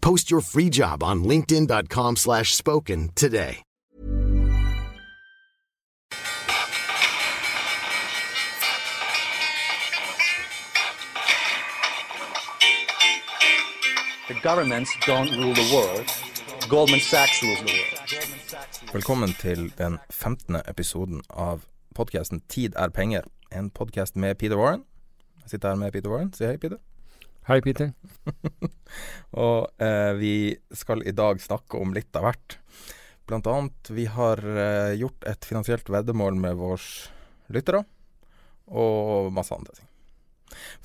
Post your free job on linkedin.com slash spoken today. The governments don't rule the world. Goldman Sachs rules the world. Velkommen til den 15. episoden av podkasten Tid er penger. En podkast med Peter Warren. Jeg sitter her med Peter Warren. Si hei, Peter. Hei, Peter. Og eh, vi skal i dag snakke om litt av hvert. Blant annet, vi har eh, gjort et finansielt veddemål med våre lyttere, og masse andre ting.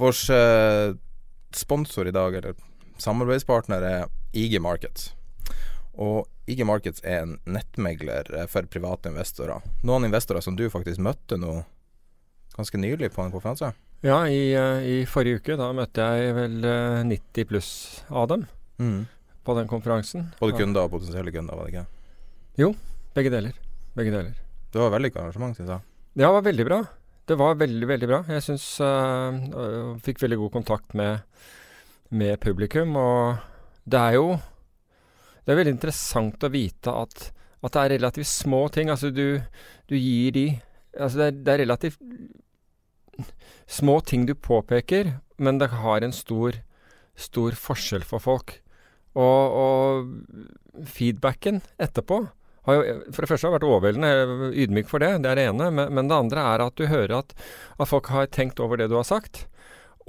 Vår eh, sponsor i dag, eller samarbeidspartner, er IG Markets. Og IG Markets er en nettmegler eh, for private investorer. Noen investorer som du faktisk møtte nå ganske nylig på en konferanse? Ja, i, eh, i forrige uke da møtte jeg vel eh, 90 pluss av dem Mm. på den konferansen. Både kunder og potensielle kunder, var det ikke? Jo, begge deler. Begge deler. Det var vellykka arrangement, syns jeg. Ja, Det var veldig bra. Det var veldig, veldig bra. Jeg syns uh, Fikk veldig god kontakt med, med publikum. Og det er jo Det er veldig interessant å vite at, at det er relativt små ting. Altså, du, du gir de Altså, det er, det er relativt små ting du påpeker, men det har en stor, stor forskjell for folk. Og, og feedbacken etterpå har jo for det første har vært overveldende, er ydmyk for det, det er det ene. Men, men det andre er at du hører at, at folk har tenkt over det du har sagt,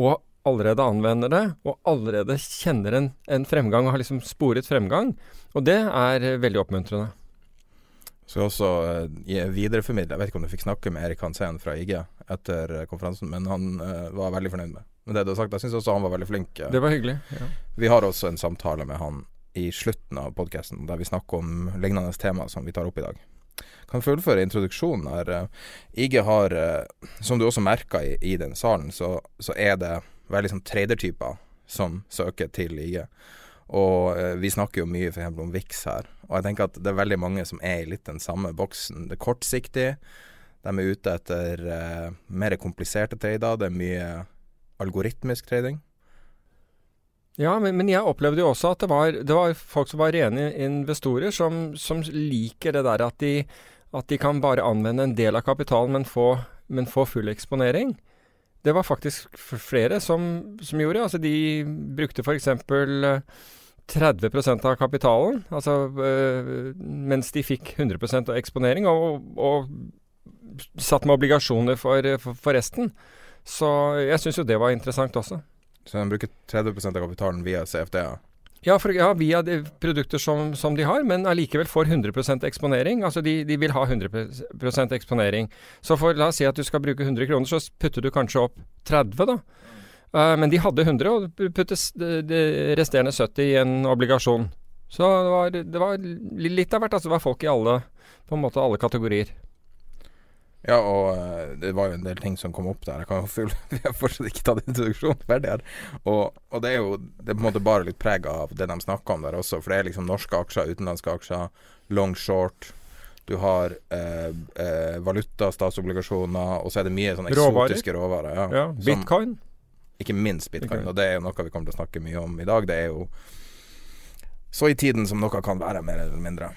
og allerede anvender det, og allerede kjenner en, en fremgang og har liksom sporet fremgang. Og det er veldig oppmuntrende. Så jeg også uh, videreformidle Jeg vet ikke om du fikk snakke med Erik Hansen fra IG etter eh, konferansen, men han uh, var veldig fornøyd med, Men det du har sagt. Jeg syns også han var veldig flink. eh. Det var hyggelig. Ja. Vi har også en samtale med han i slutten av podkasten, der vi snakker om lignende tema som vi tar opp i dag. Kan fullføre introduksjonen her. eh. IG har, eh, som du også merka i, i den salen, så, så er det veldig sånn tradertyper som søker til IG. Og eh, vi snakker jo mye f.eks. om VIX her. Og jeg tenker at det er veldig mange som er i litt den samme boksen. Det er kortsiktig. De er ute etter eh, mer kompliserte trader. Det er mye algoritmisk trading. Ja, men, men jeg opplevde jo også at det var, det var folk som var rene investorer, som, som liker det der at de, at de kan bare anvende en del av kapitalen, men få, men få full eksponering. Det var faktisk flere som, som gjorde. Altså de brukte f.eks. 30% av kapitalen, altså, øh, mens de fikk 100 av eksponering, og, og satt med obligasjoner for, for, for resten. Så jeg syns jo det var interessant også. Så de bruker 30% av kapitalen via CFD-er. Ja, for, ja, via produkter som, som de har, men allikevel får 100% eksponering. Altså de, de vil ha 100% eksponering. Så for, la oss si at du skal bruke 100 kroner, så putter du kanskje opp 30, da. Uh, men de hadde 100, og puttet de resterende 70 i en obligasjon. Så det var, det var litt av hvert. Altså det var folk i alle, på en måte alle kategorier. Ja, og eh, det var jo en del ting som kom opp der. Jeg kan jo Vi har fortsatt ikke tatt introduksjonen ferdig her. Og, og det er jo det er på en måte bare litt preg av det de snakker om der også. For det er liksom norske aksjer, utenlandske aksjer, long short. Du har eh, eh, valuta, statsobligasjoner, og så er det mye sånne Råvarer. eksotiske råvarer. Ja, Ja, som- Bitcoin. Ikke minst bitcoin, okay. og det er jo noe vi kommer til å snakke mye om i dag. Det er jo så i tiden som noe kan være, mer eller mindre.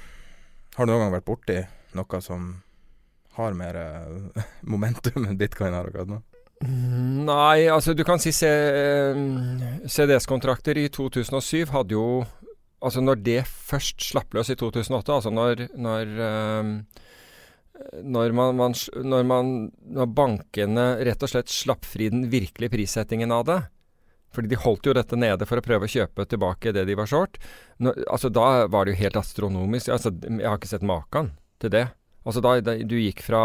Har du noen gang vært borti noe som har mer eh, momentum enn bitcoin har akkurat nå? Nei, altså du kan si eh, CDS-kontrakter i 2007 hadde jo Altså når det først slapp løs i 2008, altså når, når ehm, når, man, man, når, man, når bankene rett og slett slapp fri den virkelige prissettingen av det fordi de holdt jo dette nede for å prøve å kjøpe tilbake det de var short. Altså Da var det jo helt astronomisk. Altså, jeg har ikke sett maken til det. Altså da, da Du gikk fra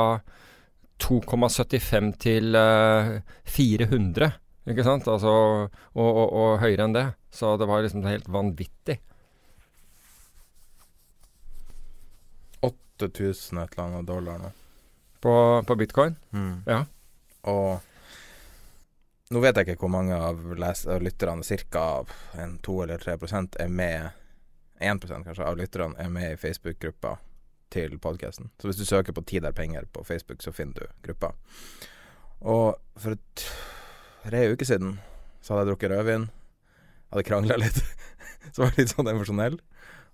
2,75 til uh, 400, ikke sant? Altså, og, og, og høyere enn det. Så det var liksom helt vanvittig. 8000 et eller annet dollar nå. På, på bitcoin? Mm. Ja. Og nå vet jeg ikke hvor mange av, av lytterne, ca. 2 eller 3% er med 1% kanskje av lytterne er med i Facebook-gruppa til podkasten. Så hvis du søker på 'Tid er penger' på Facebook, så finner du gruppa. Og for tre uker siden så hadde jeg drukket rødvin. Hadde krangla litt. så var jeg litt sånn emosjonell.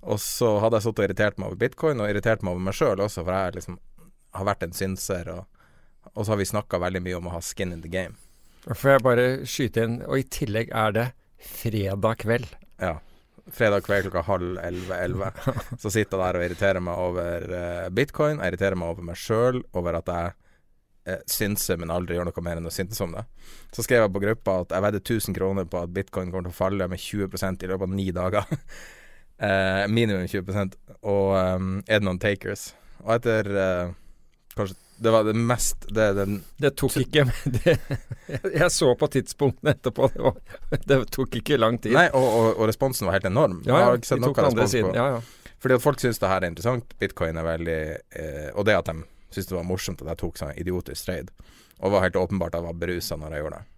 Og så hadde jeg sittet og irritert meg over bitcoin, og irritert meg over meg sjøl også, for jeg liksom har vært en synser. Og, og så har vi snakka veldig mye om å ha skin in the game. Får jeg bare skyte inn, og i tillegg er det fredag kveld. Ja. Fredag kveld klokka halv elleve-elleve. Så sitter jeg der og irriterer meg over uh, bitcoin. Jeg irriterer meg over meg sjøl, over at jeg uh, synser, men aldri gjør noe mer enn å synse om det. Så skrev jeg på gruppa at jeg vedder 1000 kroner på at bitcoin kommer til å falle med 20% i løpet av ni dager. uh, minimum 20 Og um, er det noen takers? Og etter kanskje det var det mest Det, den, det tok ikke det, Jeg så på tidspunktene etterpå. Det, var, det, tok ikke lang tid. Nei, og, og, og responsen var helt enorm. Ja, ja, de tok den andre siden. Ja, ja. Fordi at folk syns det her er interessant. Bitcoin er veldig eh, Og det at de syntes det var morsomt at jeg tok sånn idiotisk raid, Og var helt åpenbart at jeg var berusa når jeg gjorde det.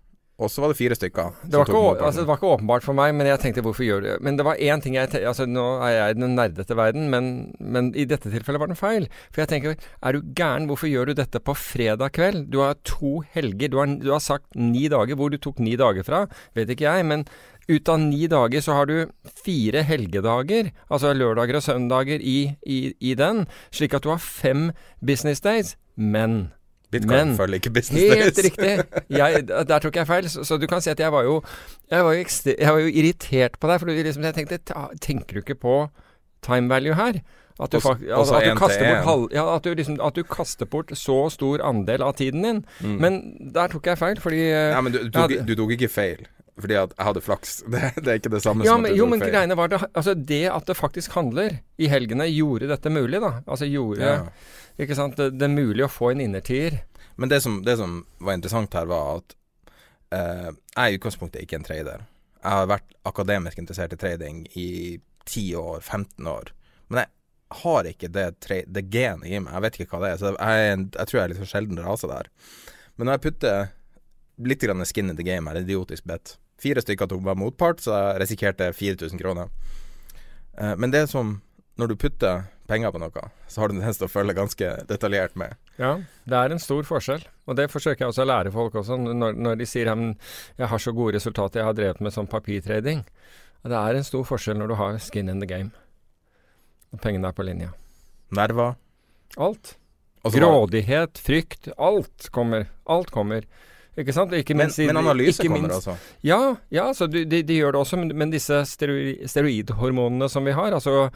Og så var det fire stykker. Det var, ikke, altså, det var, ikke, åpenbart for meg, men jeg tenkte hvorfor gjør du det? Men det var én ting jeg altså Nå er jeg i den nerdete verden, men, men, i dette tilfellet var det feil. For jeg tenker, er du gæren? Hvorfor gjør du dette på fredag kveld? Du har to helger. Du har, du har sagt ni dager. Hvor du tok ni dager fra, vet ikke jeg. Men ut av ni dager så har du fire helgedager, altså lørdager og søndager, i, i, i den. Slik at du har fem business days. Men Bitcoin Men, følger ikke business. Helt riktig. Jeg, der tok jeg feil. Så, så, du kan si at jeg var jo Jeg var jo, ekstre, jeg var jo irritert på deg. For liksom, jeg tenkte Tenker du ikke på time value her? At du, også, også at, du bort ja, at, du liksom, at du kaster bort så stor andel av tiden din. Mm. Men der tok jeg feil, fordi Ja, men du, du, tok, du tok ikke feil fordi at jeg hadde flaks. Det, det, er ikke det samme ja, som at du Jo, men greiene var det Altså, det at det faktisk handler i helgene, gjorde dette mulig, da. Altså gjorde ja. Ikke sant. Det, det, er mulig å få en innertier. Men det som, det som var interessant her, var at eh, jeg er i utgangspunktet ikke en trader. Jeg har vært akademisk interessert i trading i 10 år, 15 år. Men jeg har ikke det, det genet i meg. Jeg vet ikke hva det er. Så jeg, jeg, jeg tror jeg er litt for sjelden rase der. Men når jeg putter litt grann skin in the game her, idiotisk bet Fire stykker tok var motpart, så jeg risikerte 4000 kroner. Uh, men det som Når du putter penger på noe, så har du tendens til å følge ganske detaljert med. Ja, det er en stor forskjell. Og det forsøker jeg også å lære folk også, når, når de sier jeg har så gode resultater, jeg har drevet med sånn papirtrading. Det er en stor forskjell når du har skin in the game. Og pengene er på linja. Nerver? Alt. Grådighet, frykt. Alt kommer. Alt kommer. Ikke sant? Ikke men, men analyse kommer minst, altså? Ja, ja så de, de, de, gjør det også. Men, men disse steroidhormonene som vi har, altså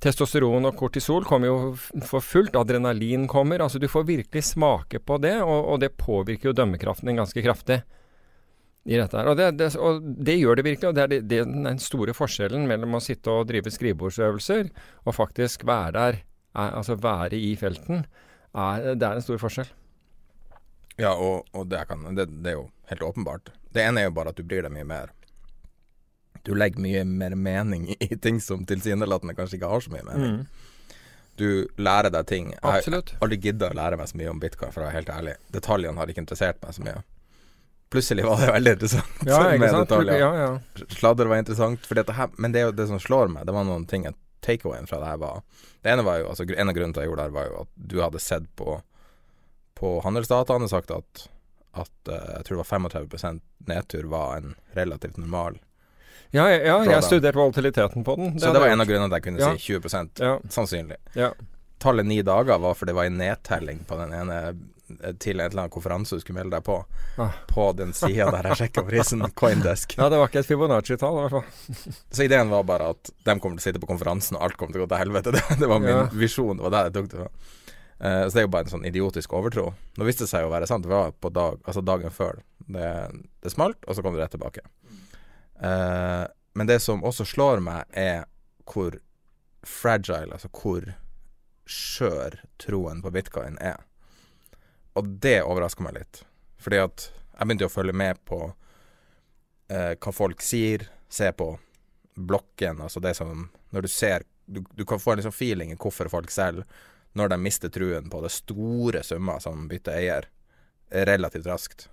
testosteron og kortisol, kommer jo for fullt. Adrenalin kommer. Altså du får virkelig smake på det, og, og det påvirker jo dømmekraften din ganske kraftig. I dette her. Og det, det, og det, gjør det virkelig. og Det er det, den store forskjellen mellom å sitte og drive skrivebordsøvelser og faktisk være der, er, altså være i felten. Er, det er en stor forskjell. Ja, og, og det, kan, det, det, er jo helt åpenbart. Det ene er jo bare at du bryr deg mye mer. Du legger mye mer mening i ting som tilsynelatende kanskje ikke har så mye mening. Mm. Du lærer deg ting. Absolutt. Jeg har aldri gidda å lære meg så mye om bitcoin, for å være helt ærlig. Detaljene har ikke interessert meg så mye. Plutselig var det veldig interessant ja, med detaljer. Ja, ja. Sladder var interessant, her, men det er jo det som slår meg. Det var noen ting Takeawayen fra det her var Det ene var jo, altså En av grunnene til at jeg gjorde det her, var jo at du hadde sett på på handelsdataene sagt at, at uh, jeg tror det var 35% nedtur var en relativt normal ja, ja, ja jeg studerte volatiliteten på den. Det så det var en av grunnene til at jeg kunne ja. si 20 ja. sannsynlig. Ja. Tallet ni dager var for det var en nedtelling på den ene eh, til en eller annen konferanse du skulle melde deg på, Ah. på den sida der jeg sjekka prisen, Coindesk. Ja, det var ikke et Fibonacci-tall, i hvert fall. Så ideen var bare at de kommer til å sitte på konferansen, og alt kommer til å gå til helvete. Det, det var min visjon. Det var der jeg tok det fra. Eh, så det er jo bare en sånn idiotisk overtro. Nå viste det seg jo å være sant. Det var på dag, altså dagen før. Det, det smalt, og så kom det rett tilbake. Uh, men det som også slår meg, er hvor fragile, altså hvor skjør troen på bitcoin er. Og det overrasker meg litt. Fordi at jeg begynte jo å følge med på eh, hva folk sier, se på blokken, altså det som Når du ser Du, du kan få en liksom feeling i hvorfor folk selger når de mister truen på det store summer som bytter eier, relativt raskt.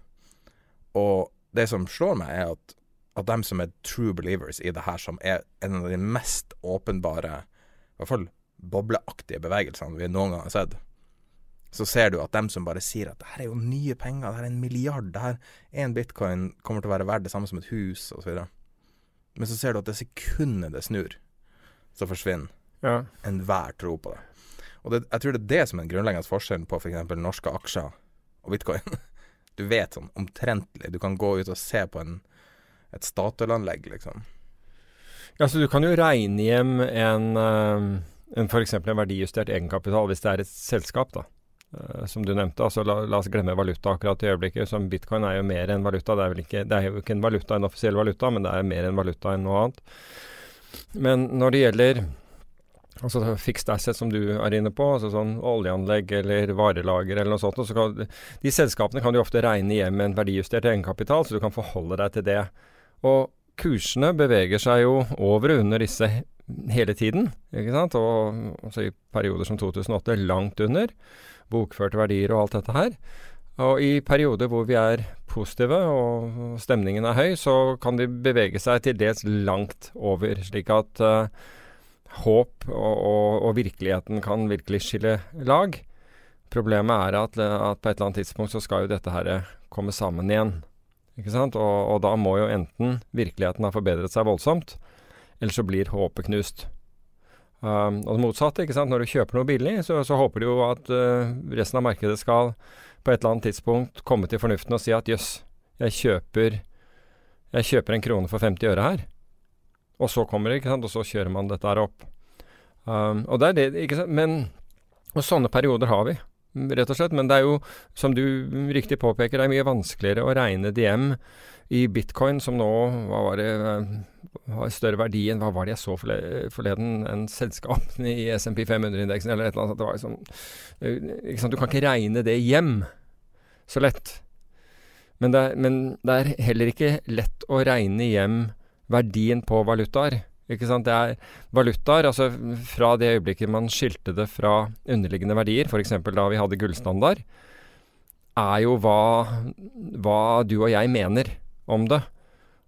Og det som slår meg, er at, at dem som er true believers i det her, som er en av de mest åpenbare, i hvert fall bobleaktige bevegelsene vi noen gang har sett, så ser du at dem som bare sier at det her er jo nye penger, det her er en milliard, det her en bitcoin kommer til å være verdt det samme som et hus, osv. Men så ser du at det sekundet det snur, så forsvinner Ja. enhver tro på det. Og det, jeg tror det er det som er den grunnleggende forskjellen på f.eks. norske aksjer og bitcoin. Du vet sånn omtrentlig. Du kan gå ut og se på en, et Statoil-anlegg, liksom. Ja, så du kan jo regne hjem en, uh, en f.eks. en verdijustert egenkapital hvis det er et selskap, da. Eh, som du nevnte. altså la, la oss glemme valuta akkurat i øyeblikket. som Bitcoin er jo mer enn valuta. Det er, ikke, det er jo ikke en valuta, en offisiell valuta, men det er mer enn valuta enn noe annet. Men når det gjelder altså fixed asset som du er inne på, altså sånn oljeanlegg eller varelager eller noe sånt, så kan, de selskapene kan du ofte regne hjem en verdijustert egenkapital, så du kan forholde deg til det. Og kursene beveger seg jo over og under disse hele tiden, ikke sant? Og altså i perioder som 2008 langt under bokførte verdier og alt dette her. Og i perioder hvor vi er positive og stemningen er høy, så kan de bevege seg til dels langt over, slik at uh, håp og, og, og, virkeligheten kan virkelig skille lag. Problemet er at, at, på et eller annet tidspunkt så skal jo dette her komme sammen igjen. Ikke sant? Og, og da må jo enten virkeligheten ha forbedret seg voldsomt, eller så blir håpet knust. Um, og det motsatte. ikke sant? Når du kjøper noe billig, så, så håper du jo at uh, resten av markedet skal på et eller annet tidspunkt komme til fornuften og si at jøss, jeg kjøper jeg kjøper en krone for 50 øre her. Og så kommer det, ikke sant, og så kjører man dette her opp. Um, og det er det, ikke sant, men Og sånne perioder har vi, rett og slett. Men det er jo, som du riktig påpeker, det er mye vanskeligere å regne det hjem i bitcoin, som nå hva var det, har større verdi enn hva var det jeg så forleden, enn selskapene i SMP 500-indeksen eller et eller annet. Det var liksom, ikke sant, Du kan ikke regne det hjem så lett. Men det, er, men det er heller ikke lett å regne hjem verdien på valutaer. Ikke sant? Det er valutaer, altså fra det øyeblikket man skilte det fra underliggende verdier, f.eks. da vi hadde gullstandard, er jo hva, hva du og jeg mener om det.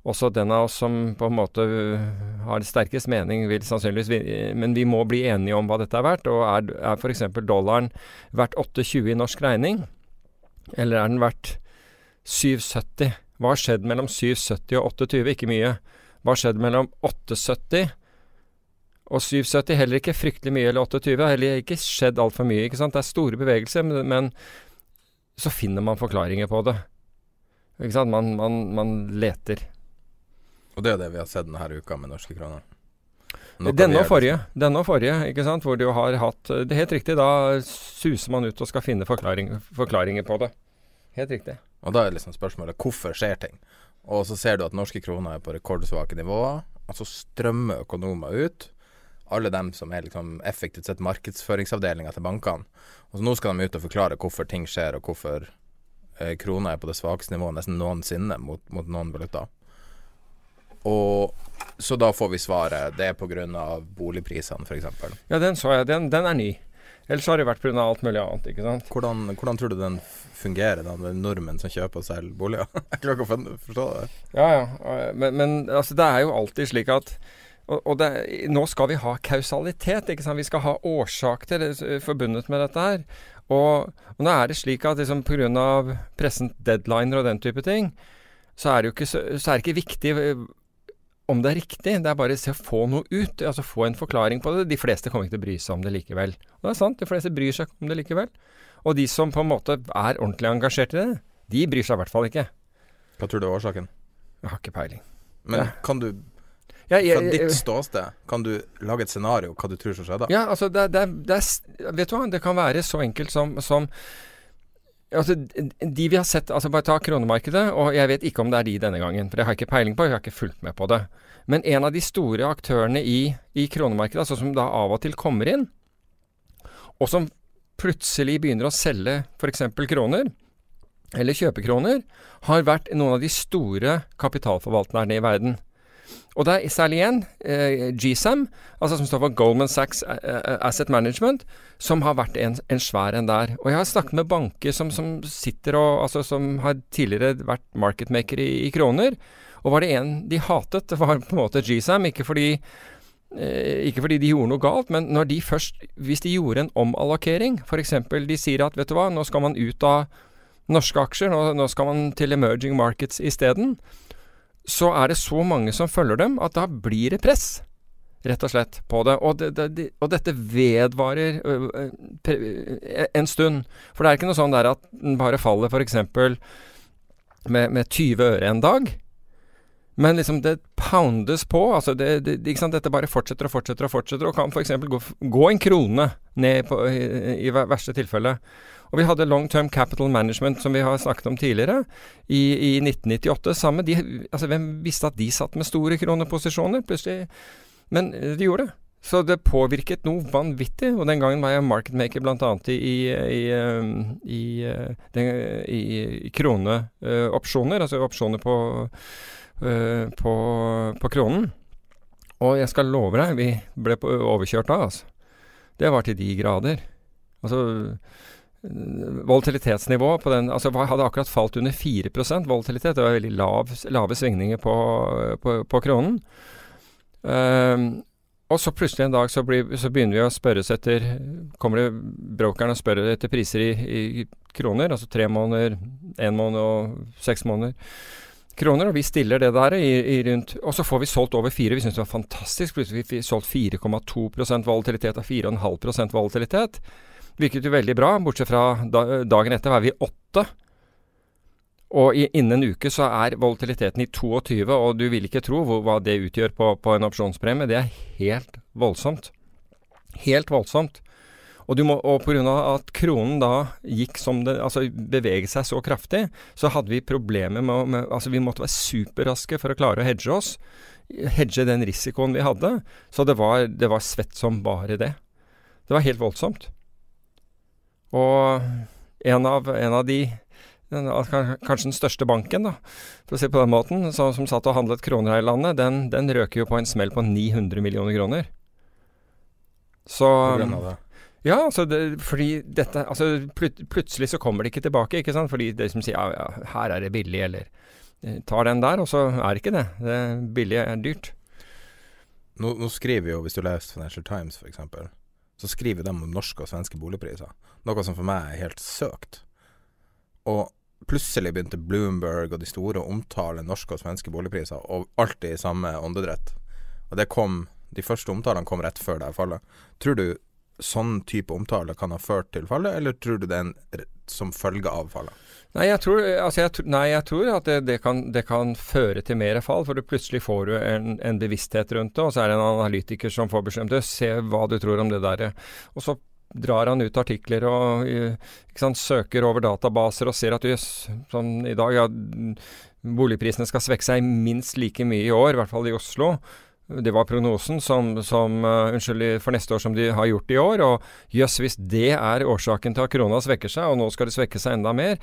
Også den av oss som på en måte har sterkest mening, vil sannsynligvis Men vi må bli enige om hva dette er verdt. Og er, er f.eks. dollaren verdt 8,20 i norsk regning? Eller er den verdt 7,70? Hva har skjedd mellom 7,70 og 8,20? Ikke mye. Hva skjedde mellom 8,70 og 7,70? Heller ikke fryktelig mye. Eller 28. Heller ikke skjedd altfor mye. ikke sant? Det er store bevegelser, men, men så finner man forklaringer på det. Ikke sant? Man, man, man leter. Og det er det vi har sett denne uka med norske kroner. Denne og forrige, denne og forrige, ikke sant, hvor du har hatt Det er helt riktig, da suser man ut og skal finne forklaring, forklaringer på det. Helt riktig. Og da er liksom spørsmålet hvorfor skjer ting? Og så ser du at norske kroner er på rekordsvake nivåer, og så strømmer økonomer ut. Alle dem som er liksom effektivt sett markedsføringsavdelinga til bankene. Og så nå skal de ut og forklare hvorfor ting skjer, og hvorfor eh, krona er på det svakeste nivået nesten noensinne mot, mot noen valutaer. Og så da får vi svaret det er pga. boligprisene, f.eks. Ja, den så jeg. Den, den er ny. Ellers har det vært pga. alt mulig annet. ikke sant? Hvordan, hvordan, tror du den fungerer, da, med nordmenn som kjøper og selger boliger? jeg klarer ikke å forstå det. Ja, ja. Men, men altså, det er jo alltid slik at og, og det, nå skal vi ha kausalitet. ikke sant? Vi skal ha årsaker forbundet med dette her. Og, og nå er det slik at liksom, pga. pressens deadliner og den type ting, så er det jo ikke, så, så er det ikke viktig om det er riktig. Det er bare å få noe ut. altså Få en forklaring på det. De fleste kommer ikke til å bry seg om det likevel. Og det er sant, de fleste bryr seg om det likevel. Og de som på en måte er ordentlig engasjert i det, de bryr seg i hvert fall ikke. Hva tror du er årsaken? Jeg har ikke peiling. Men Ja. kan du, Jeg, jeg, fra ditt ståsted, kan du lage et scenario hva du tror som skjedde? Ja, altså det, det, det Vet du hva, det kan være så enkelt som, som Altså, de vi har sett Altså, bare ta kronemarkedet, og jeg vet ikke om det er de denne gangen, for det har jeg ikke peiling på, jeg har ikke fulgt med på det. Men en av de store aktørene i, i kronemarkedet, altså som da av og til kommer inn, og som plutselig begynner å selge f.eks. kroner, eller kjøpe kroner, har vært noen av de store kapitalforvalterne i verden. Og det er særlig én, eh, GSAM, altså som står for Goldman Sachs eh, eh, Asset Management, som har vært en, en svær en der. Og jeg har snakket med banker som, som sitter og Altså som har tidligere vært marketmaker i, i kroner. Og var det en de hatet, det var på en måte GSAM. Ikke fordi eh, ikke fordi de gjorde noe galt, men når de først Hvis de gjorde en omallokering, f.eks. de sier at vet du hva, nå skal man ut av norske aksjer, nå, nå skal man til emerging markets isteden, så er det så mange som følger dem at da blir det press, rett og slett, på det. Og, det, det, og dette vedvarer en stund. For det er ikke noe sånn der at den bare faller f.eks. Med, med 20 øre en dag. Men liksom det poundes på. altså det, det? Dette bare fortsetter og fortsetter og fortsetter, og kan f.eks. Gå, gå en krone ned på, i, i verste tilfelle. Og vi hadde Long Term Capital Management, som vi har snakket om tidligere, i, i 1998. Samme, de, altså Hvem visste at de satt med store kroneposisjoner? Plutselig Men eh, de gjorde det. Så det påvirket noe vanvittig. Og den gangen var jeg marketmaker bl.a. i, i, i, eh, eh, den, i, kroneopsjoner, altså opsjoner på, på, på kronen. Og jeg skal love deg, vi ble overkjørt da, altså. Det var til de grader. Altså Volatilitetsnivået på den altså hadde akkurat falt under 4% volatilitet. Det var veldig lav, lave svingninger på, på, på kronen. Um, og så plutselig en dag så, blir, så begynner vi å spørres etter Kommer det brokeren og spør etter priser i, i kroner, altså tre måneder, én måned og seks måneder kroner, og vi stiller det der i, i rundt Og så får vi solgt over fire. Vi syns det var fantastisk. Plutselig fikk vi solgt 4,2% volatilitet og 4,5% volatilitet. Virket jo veldig bra, bortsett fra da, dagen etter var vi åtte. Og i, innen en uke så er volatiliteten i 22, og du vil ikke tro hvor, hva det utgjør på, på en opsjonspremie. Det er helt voldsomt. Helt voldsomt. Og, du må, og pga. at kronen da gikk som det Altså beveget seg så kraftig, så hadde vi problemer med, med Altså vi måtte være superraske for å klare å hedge oss. Hedge den risikoen vi hadde. Så det var, det var svett som bare det. Det var helt voldsomt. Og en av, en av de den, kanskje den største banken, da, for å si på den måten, som, som satt og handlet kroner her i landet, den, den røker jo på en smell på 900 millioner kroner. Så det. Ja, altså det, fordi dette Altså plut, plutselig så kommer det ikke tilbake, ikke sant. Fordi det som sier ja, ja, her er det billig, eller eh, tar den der, og så er det ikke det. Det billige er dyrt. Nå, nå skriver jo, hvis du leser Financial Times f.eks., så skriver de om norske og svenske boligpriser. Noe som for meg er helt søkt. Og plutselig begynte Bloomberg og de store å omtale norske og svenske boligpriser, og alltid i samme åndedrett. Og det kom De første omtalene kom rett før det her fallet. Tror du sånn type omtale kan ha ført til fallet, eller tror du det er en som følge av fallet? Nei, jeg tror, altså jeg, nei, jeg tror at det, det, kan, det kan føre til mer fall, for du plutselig får du en, en bevissthet rundt det, og så er det en analytiker som får beskjed om. Se hva du tror om det der. Og så drar han ut artikler og sant, søker over databaser og ser at jøss, sånn i dag ja, boligprisene skal svekke seg minst like mye i år, i hvert fall i Oslo. Det var prognosen som, som uh, unnskyld, for neste år som de har gjort i år. Og jøss, hvis det er årsaken til at krona svekker seg, og nå skal det svekke seg enda mer,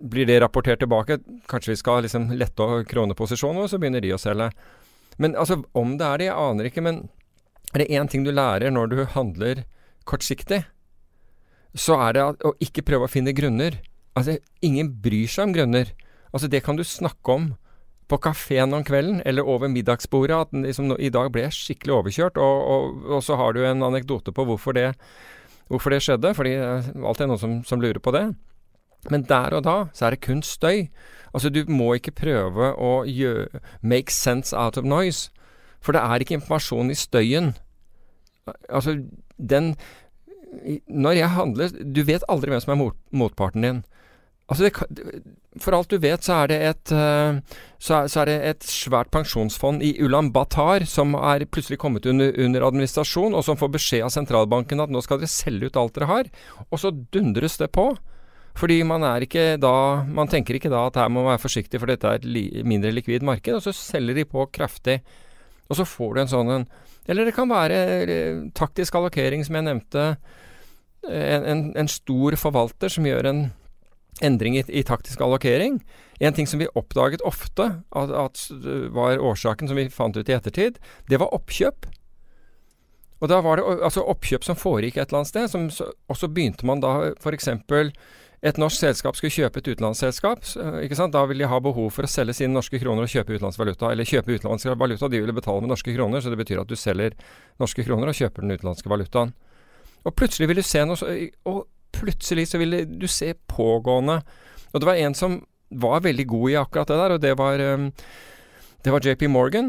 blir det rapportert tilbake? Kanskje vi skal liksom lette kroneposisjonen, og så begynner de å selge. Men altså, om det er det, jeg aner ikke. Men er det én ting du lærer når du handler kortsiktig, så er det å ikke prøve å finne grunner. Altså, ingen bryr seg om grunner. Altså, det kan du snakke om på kafeen om kvelden, eller over middagsbordet, at liksom, i dag ble jeg skikkelig overkjørt, og, og, og så har du en anekdote på hvorfor det, hvorfor det skjedde, fordi det er alltid noen som, som lurer på det. Men der og da så er det kun støy. Altså, du må ikke prøve å gjøre, make sense out of noise, for det er ikke informasjon i støyen. Altså, den Når jeg handler Du vet aldri hvem som er mot, motparten din. Altså det, for alt du vet, så er det et eh, så er, så er det et svært pensjonsfond i Ulan Batar som er plutselig kommet under, under administrasjon, og som får beskjed av sentralbanken at nå skal dere selge ut alt dere har. Og så dundres det på. Fordi man da Man tenker ikke da at her må man være forsiktig, for dette er et li, mindre likvid marked, og så selger de på kraftig. Og så får du en sånn en Eller det kan være eh, taktisk allokering, som jeg nevnte. En, en, en stor forvalter som gjør en endring i, i taktisk allokering. En ting som vi oppdaget ofte at, at var årsaken, som vi fant ut i ettertid, det var oppkjøp. Og da var det altså oppkjøp som foregikk et eller annet sted. Som, og så begynte man da f.eks. et norsk selskap skulle kjøpe et utenlandsselskap. sant? Da vil de ha behov for å selge sine norske kroner og kjøpe utenlandsvaluta. Eller kjøpe utenlandsk valuta. De ville betale med norske kroner, så det betyr at du selger norske kroner og kjøper den utenlandske valutaen. Og plutselig vil du se noe Og plutselig så vil du se pågående Og det var en som var veldig god i akkurat det der, og det var, um, det var JP Morgan.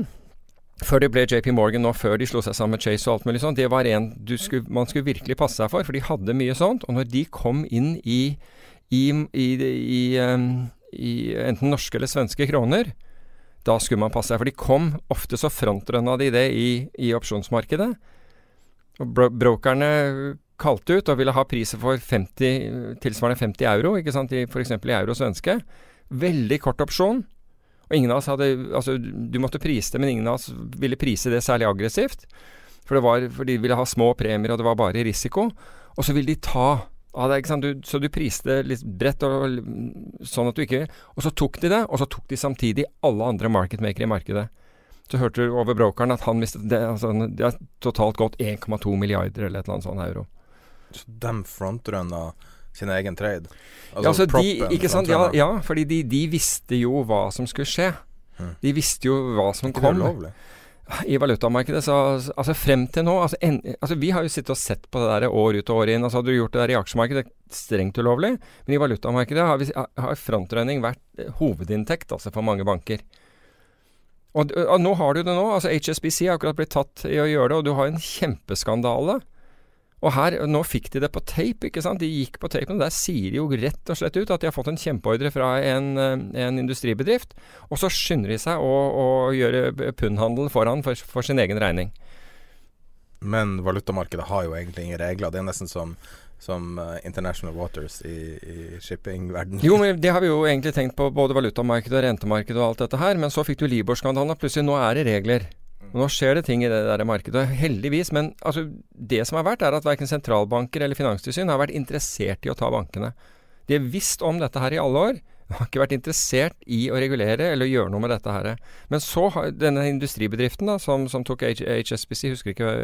Før det ble JP Morgan nå, før de slo seg sammen med Chase og alt mulig sånt, Det var en skulle, man skulle virkelig passe seg for, for de hadde mye sånt. Og når de kom inn i, i, i, i, um, enten norske eller svenske kroner, da skulle man passe seg. For de kom ofte så frontrønna de det i, opsjonsmarkedet. Og bro brokerne kalte ut og ville ha priser for 50, tilsvarende 50 euro, ikke sant, f.eks. i euro svenske. Veldig kort opsjon. Og ingen av oss hadde Altså, du måtte prise det, men ingen av oss ville prise det særlig aggressivt. For, det var, for de ville ha små premier, og det var bare risiko. Og så ville de ta av deg, ikke sant. Du, så du priste det litt bredt, og, sånn at du ikke Og så tok de det, og så tok de samtidig alle andre marketmakere i markedet. Så hørte du over brokeren at han mistet det, altså, det har totalt gått 1,2 milliarder eller et eller annet sånt euro. Så de frontrunna sin egen trade? ja, altså de, ikke sant? Ja, ja fordi de, de visste jo hva som skulle skje. Mm. De visste jo hva som kom. ulovlig? I valutamarkedet, så altså frem til nå altså, en, altså Vi har jo sittet og sett på det der år ut og år inn. altså Hadde du gjort det der i aksjemarkedet, strengt ulovlig. Men i valutamarkedet har, vi, har frontrunning vært eh, hovedinntekt altså for mange banker. Og, og nå har du det nå. altså HSBC har akkurat blitt tatt i å gjøre det, og du har en kjempeskandale. Og her, nå fikk de det på tape, ikke sant. De gikk på tapen, og der sier de jo rett og slett ut at de har fått en kjempeordre fra en, eh, en industribedrift. Og så skynder de seg å, å gjøre pundhandel foran for, for sin egen regning. Men valutamarkedet har jo egentlig ingen regler. Det er nesten som, som uh, International Waters i, i shippingverdenen. Jo, men det har vi jo egentlig tenkt på, både valutamarkedet og rentemarkedet og alt dette her. Men så fikk du Libor-skandalen, og plutselig nå er det regler. Nå skjer det ting i det der markedet, heldigvis. Men altså, det som har vært, er at verken sentralbanker eller finanstilsyn har vært interessert i å ta bankene. De har visst om dette her i alle år. De har ikke vært interessert i å regulere eller gjøre noe med dette her. Men så har denne industribedriften da, som, som tok HSBC, husker ikke,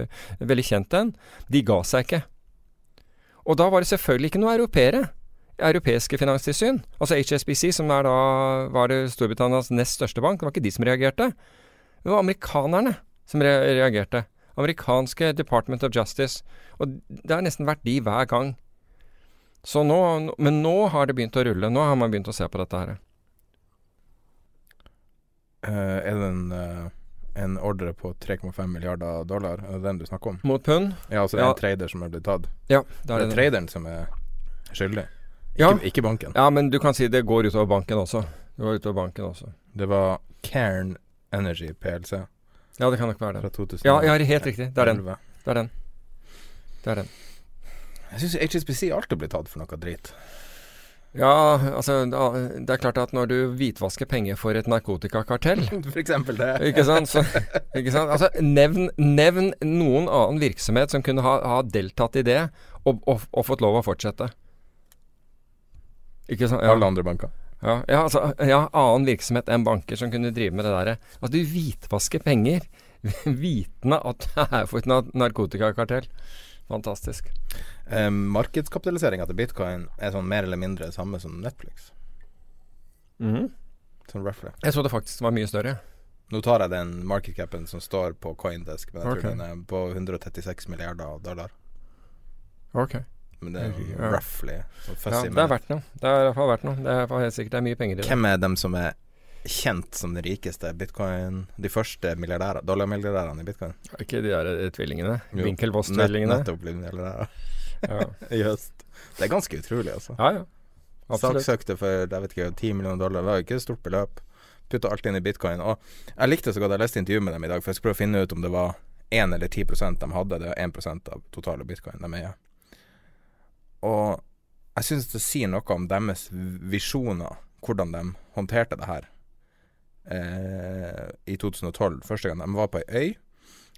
veldig kjent den, de ga seg ikke. Og da var det selvfølgelig ikke noe europeere europeiske finanstilsyn. Altså HSBC, som da var Storbritannias nest største bank, det var ikke de som reagerte. Det var amerikanerne som re reagerte. Amerikanske Department of Justice. Og det har nesten vært de hver gang. Så nå, men nå har det begynt å rulle. Nå har man begynt å se på dette her. Uh, er det en, uh, en ordre på 3,5 milliarder dollar? Er det den du snakker om? Mot pund? Ja, altså det er Ja. en trader som er blitt tatt. Ja, Det er, er er traderen som er skyldig, Ja. ikke, ikke banken. Ja, men du kan si det går utover banken også. Det går utover banken også. Det var Cairn Energy PLC Ja, det kan nok være. 2000. Ja, ja helt riktig. Det er den. Det er den. Det er den. Jeg syns HSBC alltid blir tatt for noe drit. Ja, altså Det er klart at når du hvitvasker penger for et narkotikakartell For eksempel det. Ikke sant? Så, ikke sant? Altså, nevn, nevn noen annen virksomhet som kunne ha, ha deltatt i det, og, og, og fått lov å fortsette. Ikke sant? Ja. Alle andre banker. Ja, ja, altså, ja, annen virksomhet enn banker som kunne drive med det derre. At du hvitvasker penger vitende at det er for et na- narkotikakartell. Fantastisk. Eh, Markedskapitaliseringa til bitcoin er sånn mer eller mindre det samme som Netflix. Sånn roughly. Jeg så det faktisk var mye større. Nå tar jeg den markedcapen som står på Coindesk, men jeg tror den er på 136 milliarder dollar. Ok. Men det er jo Ja. roughly. Ja, det er med- verdt noe. Det er i hvert fall verdt noe. Det er helt sikkert det er mye penger i det. Hvem er dem som er kjent som de rikeste bitcoin De første dollarmilliardærene i bitcoin? Ikke de der eh, tvillingene? Winkelvoss-tvillingene? Nett- Nettopp blitt milliardærer. Ja, i høst. Det er ganske utrolig, altså. ja. ja. Absolutt. Saksøkte for jeg vet ikke, 10 millioner dollar. Det var jo ikke et stort beløp. Putta alt inn i bitcoin. Og jeg likte så godt jeg leste intervju med dem i dag, for jeg skulle prøve å finne ut om det var 1 eller 10% de hadde. Det er 1% av totale bitcoin de eier. Og jeg syns det sier noe om deres visjoner, hvordan de håndterte det her eh, i 2012. Første gang de var på ei øy,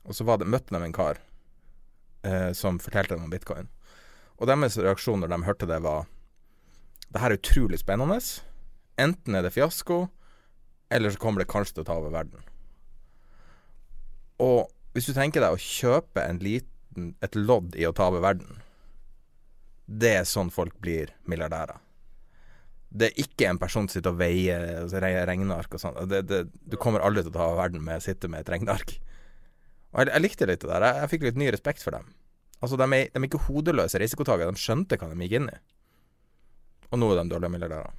og så det, møtte de en kar eh, som fortalte dem om bitcoin. Og deres reaksjon når de hørte det, var Det her er utrolig spennende. Enten er det fiasko, eller så kommer det kanskje til å ta over verden. Og hvis du tenker deg å kjøpe en liten, et lodd i å ta over verden Det er sånn folk blir milliardærer. Det er ikke en person som sitter og veier altså regneark og sånn. Du kommer aldri til å ta verden med å sitte med et regneark. Og jeg, jeg likte litt det der. Jeg, jeg fikk litt ny respekt for dem. Altså, de er, de er ikke hodeløse risikotakere. De skjønte hva de gikk inn i. Og nå er de dårlige milliardærer.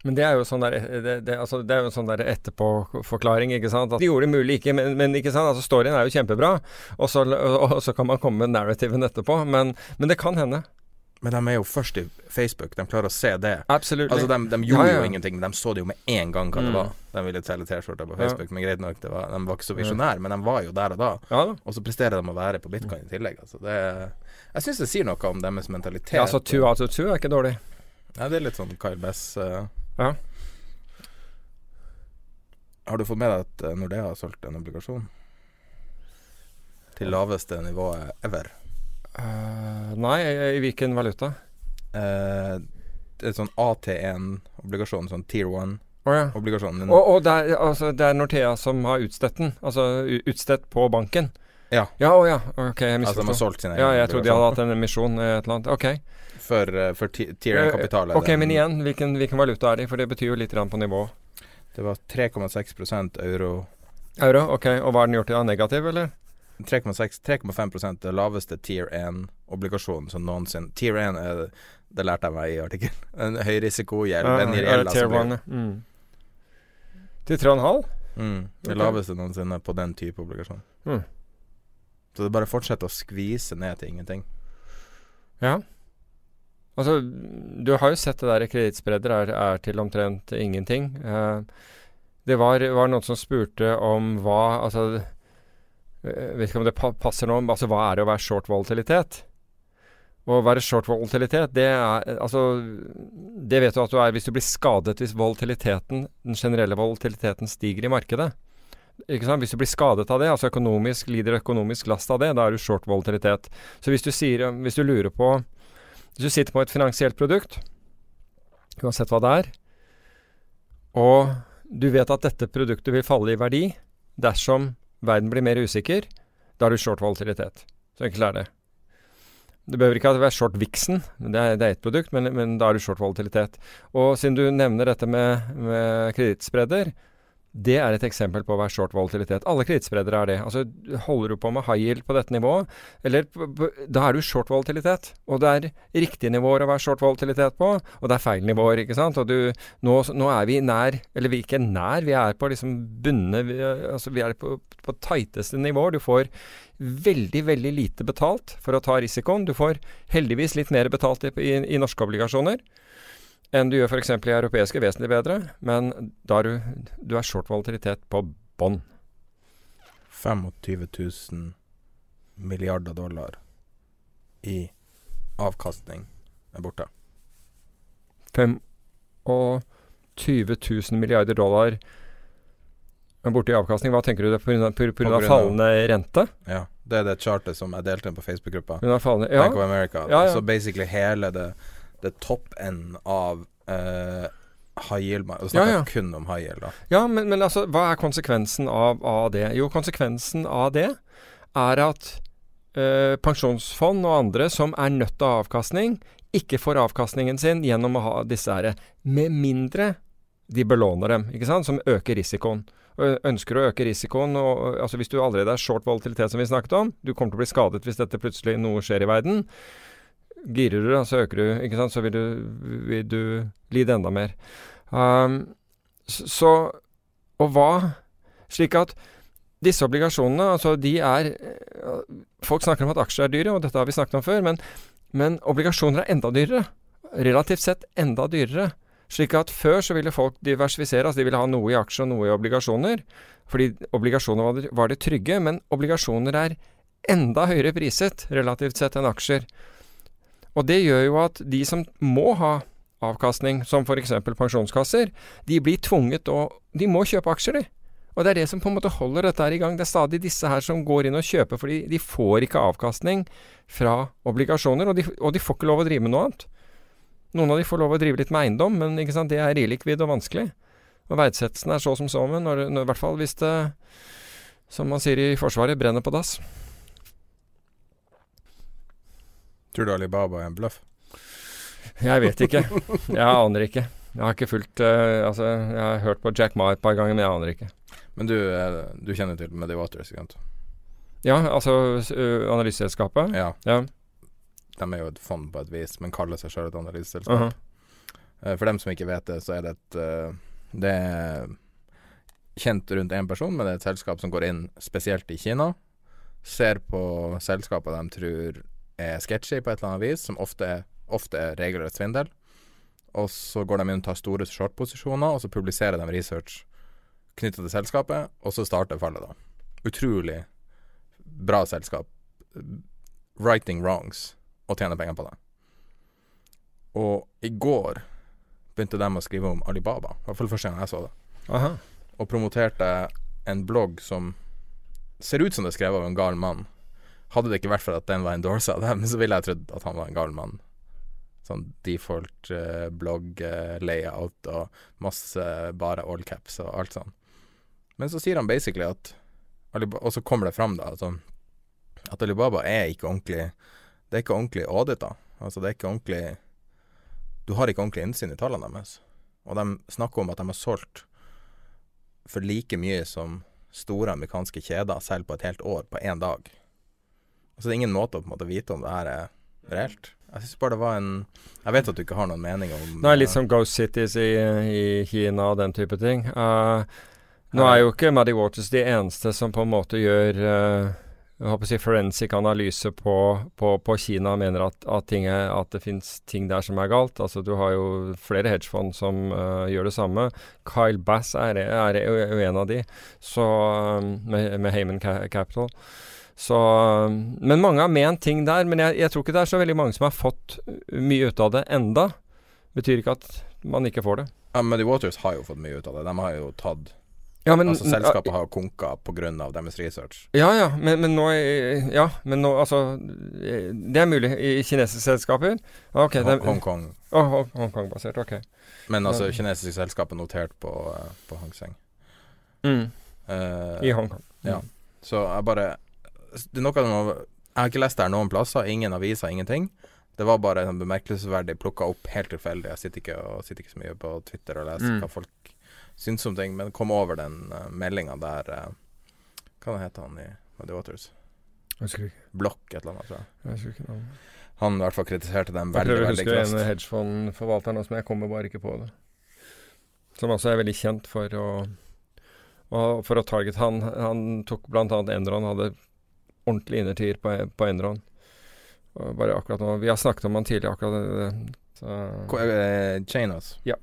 Men det er jo sånn der, det, det, altså, det er jo sånn der etterpåforklaring, ikke sant. At de gjorde det mulig ikke, men, men ikke sant. Altså, storyen er jo kjempebra, og så, og, og så kan man komme med narrativen etterpå. Men, men, det kan hende. Men de er jo først i Facebook. De klarer å se det. Absolutt. Altså, de, de gjorde Ja, ja. jo ingenting. men De så det jo med en gang hva det Mm. var. De ville selge T-skjorter på Ja. Facebook, men greit nok, det var, de var ikke så visjonære. Men de var jo der og da. Ja. Og så presterer de å være på bitcoin i tillegg. Altså, det, jeg syns det sier noe om deres mentalitet. Ja, altså two out of two er ikke dårlig. Ja, det er litt sånn Kyle Bess. Uh, Ja. Har du fått med deg at eh, Nordea har solgt en obligasjon? Til laveste nivået ever. Eh, nei, i, hvilken valuta? Uh, det er sånn AT1-obligasjon, sånn Tier 1-obligasjon. Å ja. Og, og det, er, altså, det er Northea som har utstedt den? Altså utstedt på banken? Ja. Ja, oh, ja. Ok, jeg Altså de har solgt sin ja, jeg trodde de hadde hatt en emisjon et eller annet. Ok. For, eh, for Tier 1-kapital. Ok, men igjen, hvilken, hvilken valuta er de? For det betyr jo litt på nivå. Det var 3,6% euro. Euro, ok. Og hva er den gjort i dag? Negativ, eller? 3,6 3,5 det laveste Tier 1-obligasjonen som noensinne Tier 1 er Det lærte jeg meg i artikkelen. En høyrisikogjeld. den gir ja, gjeld, tier altså, blir- one, ja. mm. Til 3,5? Mm, det okay. laveste noensinne på den type obligasjon. Mm. Så det bare fortsetter å skvise ned til ingenting. Ja. Altså, du har jo sett det der kredittspredder er, er til omtrent ingenting. Eh, det var, var noen som spurte om hva Altså, jeg vet ikke om det passer nå, altså hva er det å være short volatilitet? Å være short volatilitet, det er Altså, det vet du at du er hvis du blir skadet hvis volatiliteten, den generelle volatiliteten stiger i markedet. Ikke sant? Hvis du blir skadet av det, altså økonomisk, lider økonomisk last av det, da er du short volatilitet. Så hvis du, sier, hvis du lurer på Hvis du sitter på et finansielt produkt, uansett hva det er, og du vet at dette produktet vil falle i verdi dersom verden blir mer usikker, da er du short volatilitet. Så enkelt er det. Det behøver ikke være short Vixen, det er, det er ett produkt, men, men da er du short volatilitet. Og siden du nevner dette med, med kredittspredder, det er et eksempel på å være short volatilitet. Alle kredittspredere er det. Altså, holder du på med high yield på dette nivået, eller da er du short volatilitet. Og det er riktige nivåer å være short volatilitet på, og det er feil nivåer, ikke sant. Og du, nå, nå er vi nær, eller vi er ikke nær, vi er på liksom bunne vi, Altså, vi er på, på tighteste nivåer. Du får veldig, veldig lite betalt for å ta risikoen. Du får heldigvis litt mer betalt i, i, i norske obligasjoner enn du gjør f.eks. i europeiske, vesentlig bedre. Men da er du, du er short volatilitet på bånn. 25 000 milliarder dollar i avkastning er borte. 25 000 milliarder dollar borte i avkastning. Hva tenker du det pga. Fallende rente? Ja, det er det chartet som jeg delte inn på Facebook-gruppa. Bank of America. Ja, ja. Så basically hele det, det topp enden av uh, high yield Og snakker Ja, ja. kun om high yield, da. Ja, men, men altså, hva er konsekvensen av, av det? Jo, konsekvensen av det er at uh, pensjonsfond og andre som er nødt ha avkastning, ikke får avkastningen sin gjennom å ha disse her, med mindre de belåner dem, ikke sant, som øker risikoen. Ønsker å øke risikoen, og, altså hvis du allerede er short volatilitet, som vi snakket om, du kommer til å bli skadet hvis dette plutselig noe skjer i verden. Girer du, da, så øker du, ikke sant, så vil du, vil du lide enda mer. Um, så Og hva Slik at disse obligasjonene, altså de er eh, Folk snakker om at aksjer er dyre, og dette har vi snakket om før, men, men obligasjoner er enda dyrere. Relativt sett enda dyrere. Slik at før så ville folk diversifisere, altså de ville ha noe i aksjer og noe i obligasjoner. Fordi obligasjoner var det, var det trygge, men obligasjoner er enda høyere priset relativt sett enn aksjer. Og det gjør jo at de som må ha avkastning, som f.eks. pensjonskasser, de blir tvunget å De må kjøpe aksjer, de. Og det er det som på en måte holder dette her i gang. Det er stadig disse her som går inn og kjøper fordi de får ikke avkastning fra obligasjoner, og de, og de får ikke lov å drive med noe annet. Noen av de får lov å drive litt med eiendom, men det er illikvid og vanskelig. Og verdsettelsen er så som så, men i hvert fall hvis det, som man sier i Forsvaret, brenner på dass. Tror du Alibaba er en bløff? Jeg vet ikke. Jeg aner ikke. Jeg har ikke fulgt uh, Altså, jeg har hørt på Jack Ma et par ganger, men jeg aner ikke. Men du, uh, du kjenner til Medivators, ikke sant? Ja, altså uh, analyseselskapet? Ja. ja. De er jo et fond på et vis, men kaller seg sjøl et analyseselskap. -huh. for dem som ikke vet det, så er det et Det er kjent rundt én person, men det er et selskap som går inn spesielt i Kina. Ser på selskaper de tror er sketchy på et eller annet vis, som ofte er, ofte er regelrett svindel. Og så går de inn og tar store short-posisjoner, og så publiserer de research knytta til selskapet, og så starter fallet, da. Utrolig bra selskap. Writing wrongs, og tjener penger på det. Og i går begynte de å skrive om Alibaba, i hvert fall første gang jeg så det. Aha. Og promoterte en blogg som ser ut som det er skrevet av en gal mann. Hadde det ikke vært for at den var endorsa av dem, så ville jeg trodd at han var en gal mann sånn default eh, blogg eh, layout og masse bare all caps og alt sånn. Men så sier han basically at Og så kommer det fram, da, altså, at Alibaba er ikke ordentlig Det er ikke ordentlig audita. Altså, det er ikke ordentlig Du har ikke ordentlig innsyn i tallene deres. Og de snakker om at de har solgt for like mye som store amerikanske kjeder selger på et helt år, på én dag. Altså, det er ingen måte å på en måte vite om det her er reelt. Jeg syns bare det var en Jeg vet at du ikke har noen mening om Nei, litt som Ghost Cities i, i Kina og den type ting. Uh, nå er jo ikke Maddie Waters de eneste som på en måte gjør uh, jeg håper å si forensic analyse på, på, på Kina mener at, at, ting er, at det finnes ting der som er galt. Altså Du har jo flere hedgefond som uh, gjør det samme. Kyle Bass er, er, er en av de, så, um, med, med Heyman Capital. Så, men mange har ment ting der. Men jeg, jeg, tror ikke det er så veldig mange som har fått mye ut av det enda. Betyr ikke at man ikke får det. Ja, men The Waters har jo fått mye ut av det. De har jo tatt ja, men, altså Selskapet har konka pga. deres research. Ja, ja, men, men, nå Ja, men nå Altså Det er mulig i kinesiske selskaper. Okay, Hongkong. Oh, Hongkong-basert, ok. Men altså kinesiske selskap er notert på, uh, på Hang Seng. Mm. Uh, I Hongkong. Mm. Ja. Så jeg bare det er noe av Jeg har ikke lest det her noen plasser. Ingen aviser, ingenting. Det var bare sånn bemerkelsesverdig plukka opp helt tilfeldig. Jeg sitter ikke, og, sitter ikke så mye på Twitter og leser mm. hva folk syns om ting, men kom over den uh, meldinga der uh, Hva heter han i Muddy Waters? Blokk et eller annet, tror jeg. jeg husker ikke navnet. Han i hvert fall kritiserte dem veldig, veldig kraftig. Jeg prøver å huske en hedgefondforvalter nå, som jeg kommer bare ikke på det. Som altså er veldig kjent for å og for å target han, han tok bl.a. Enron, hadde ordentlig innertier på, på Enron. Bare akkurat nå Vi har snakket om han tidligere, akkurat det. Så. Chanos? Ja.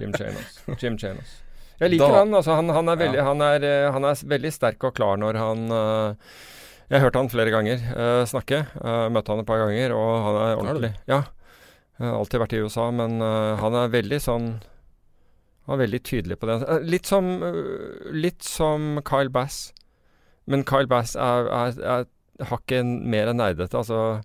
Jim Chanos. Jim Chanos. Jeg liker da, han. Altså, han, han, er veldig, ja. han, er, eh, han, er veldig, sterk og klar når han uh, Jeg hørte han flere ganger uh, snakke. Uh, møtte han et par ganger, og han er ordentlig. Ja. Jeg har alltid vært i USA, men han er veldig sånn Han er veldig tydelig på det. litt som, litt som Kyle Bass. Men Kyle Bass er, er, er hakket mer nerdete. Altså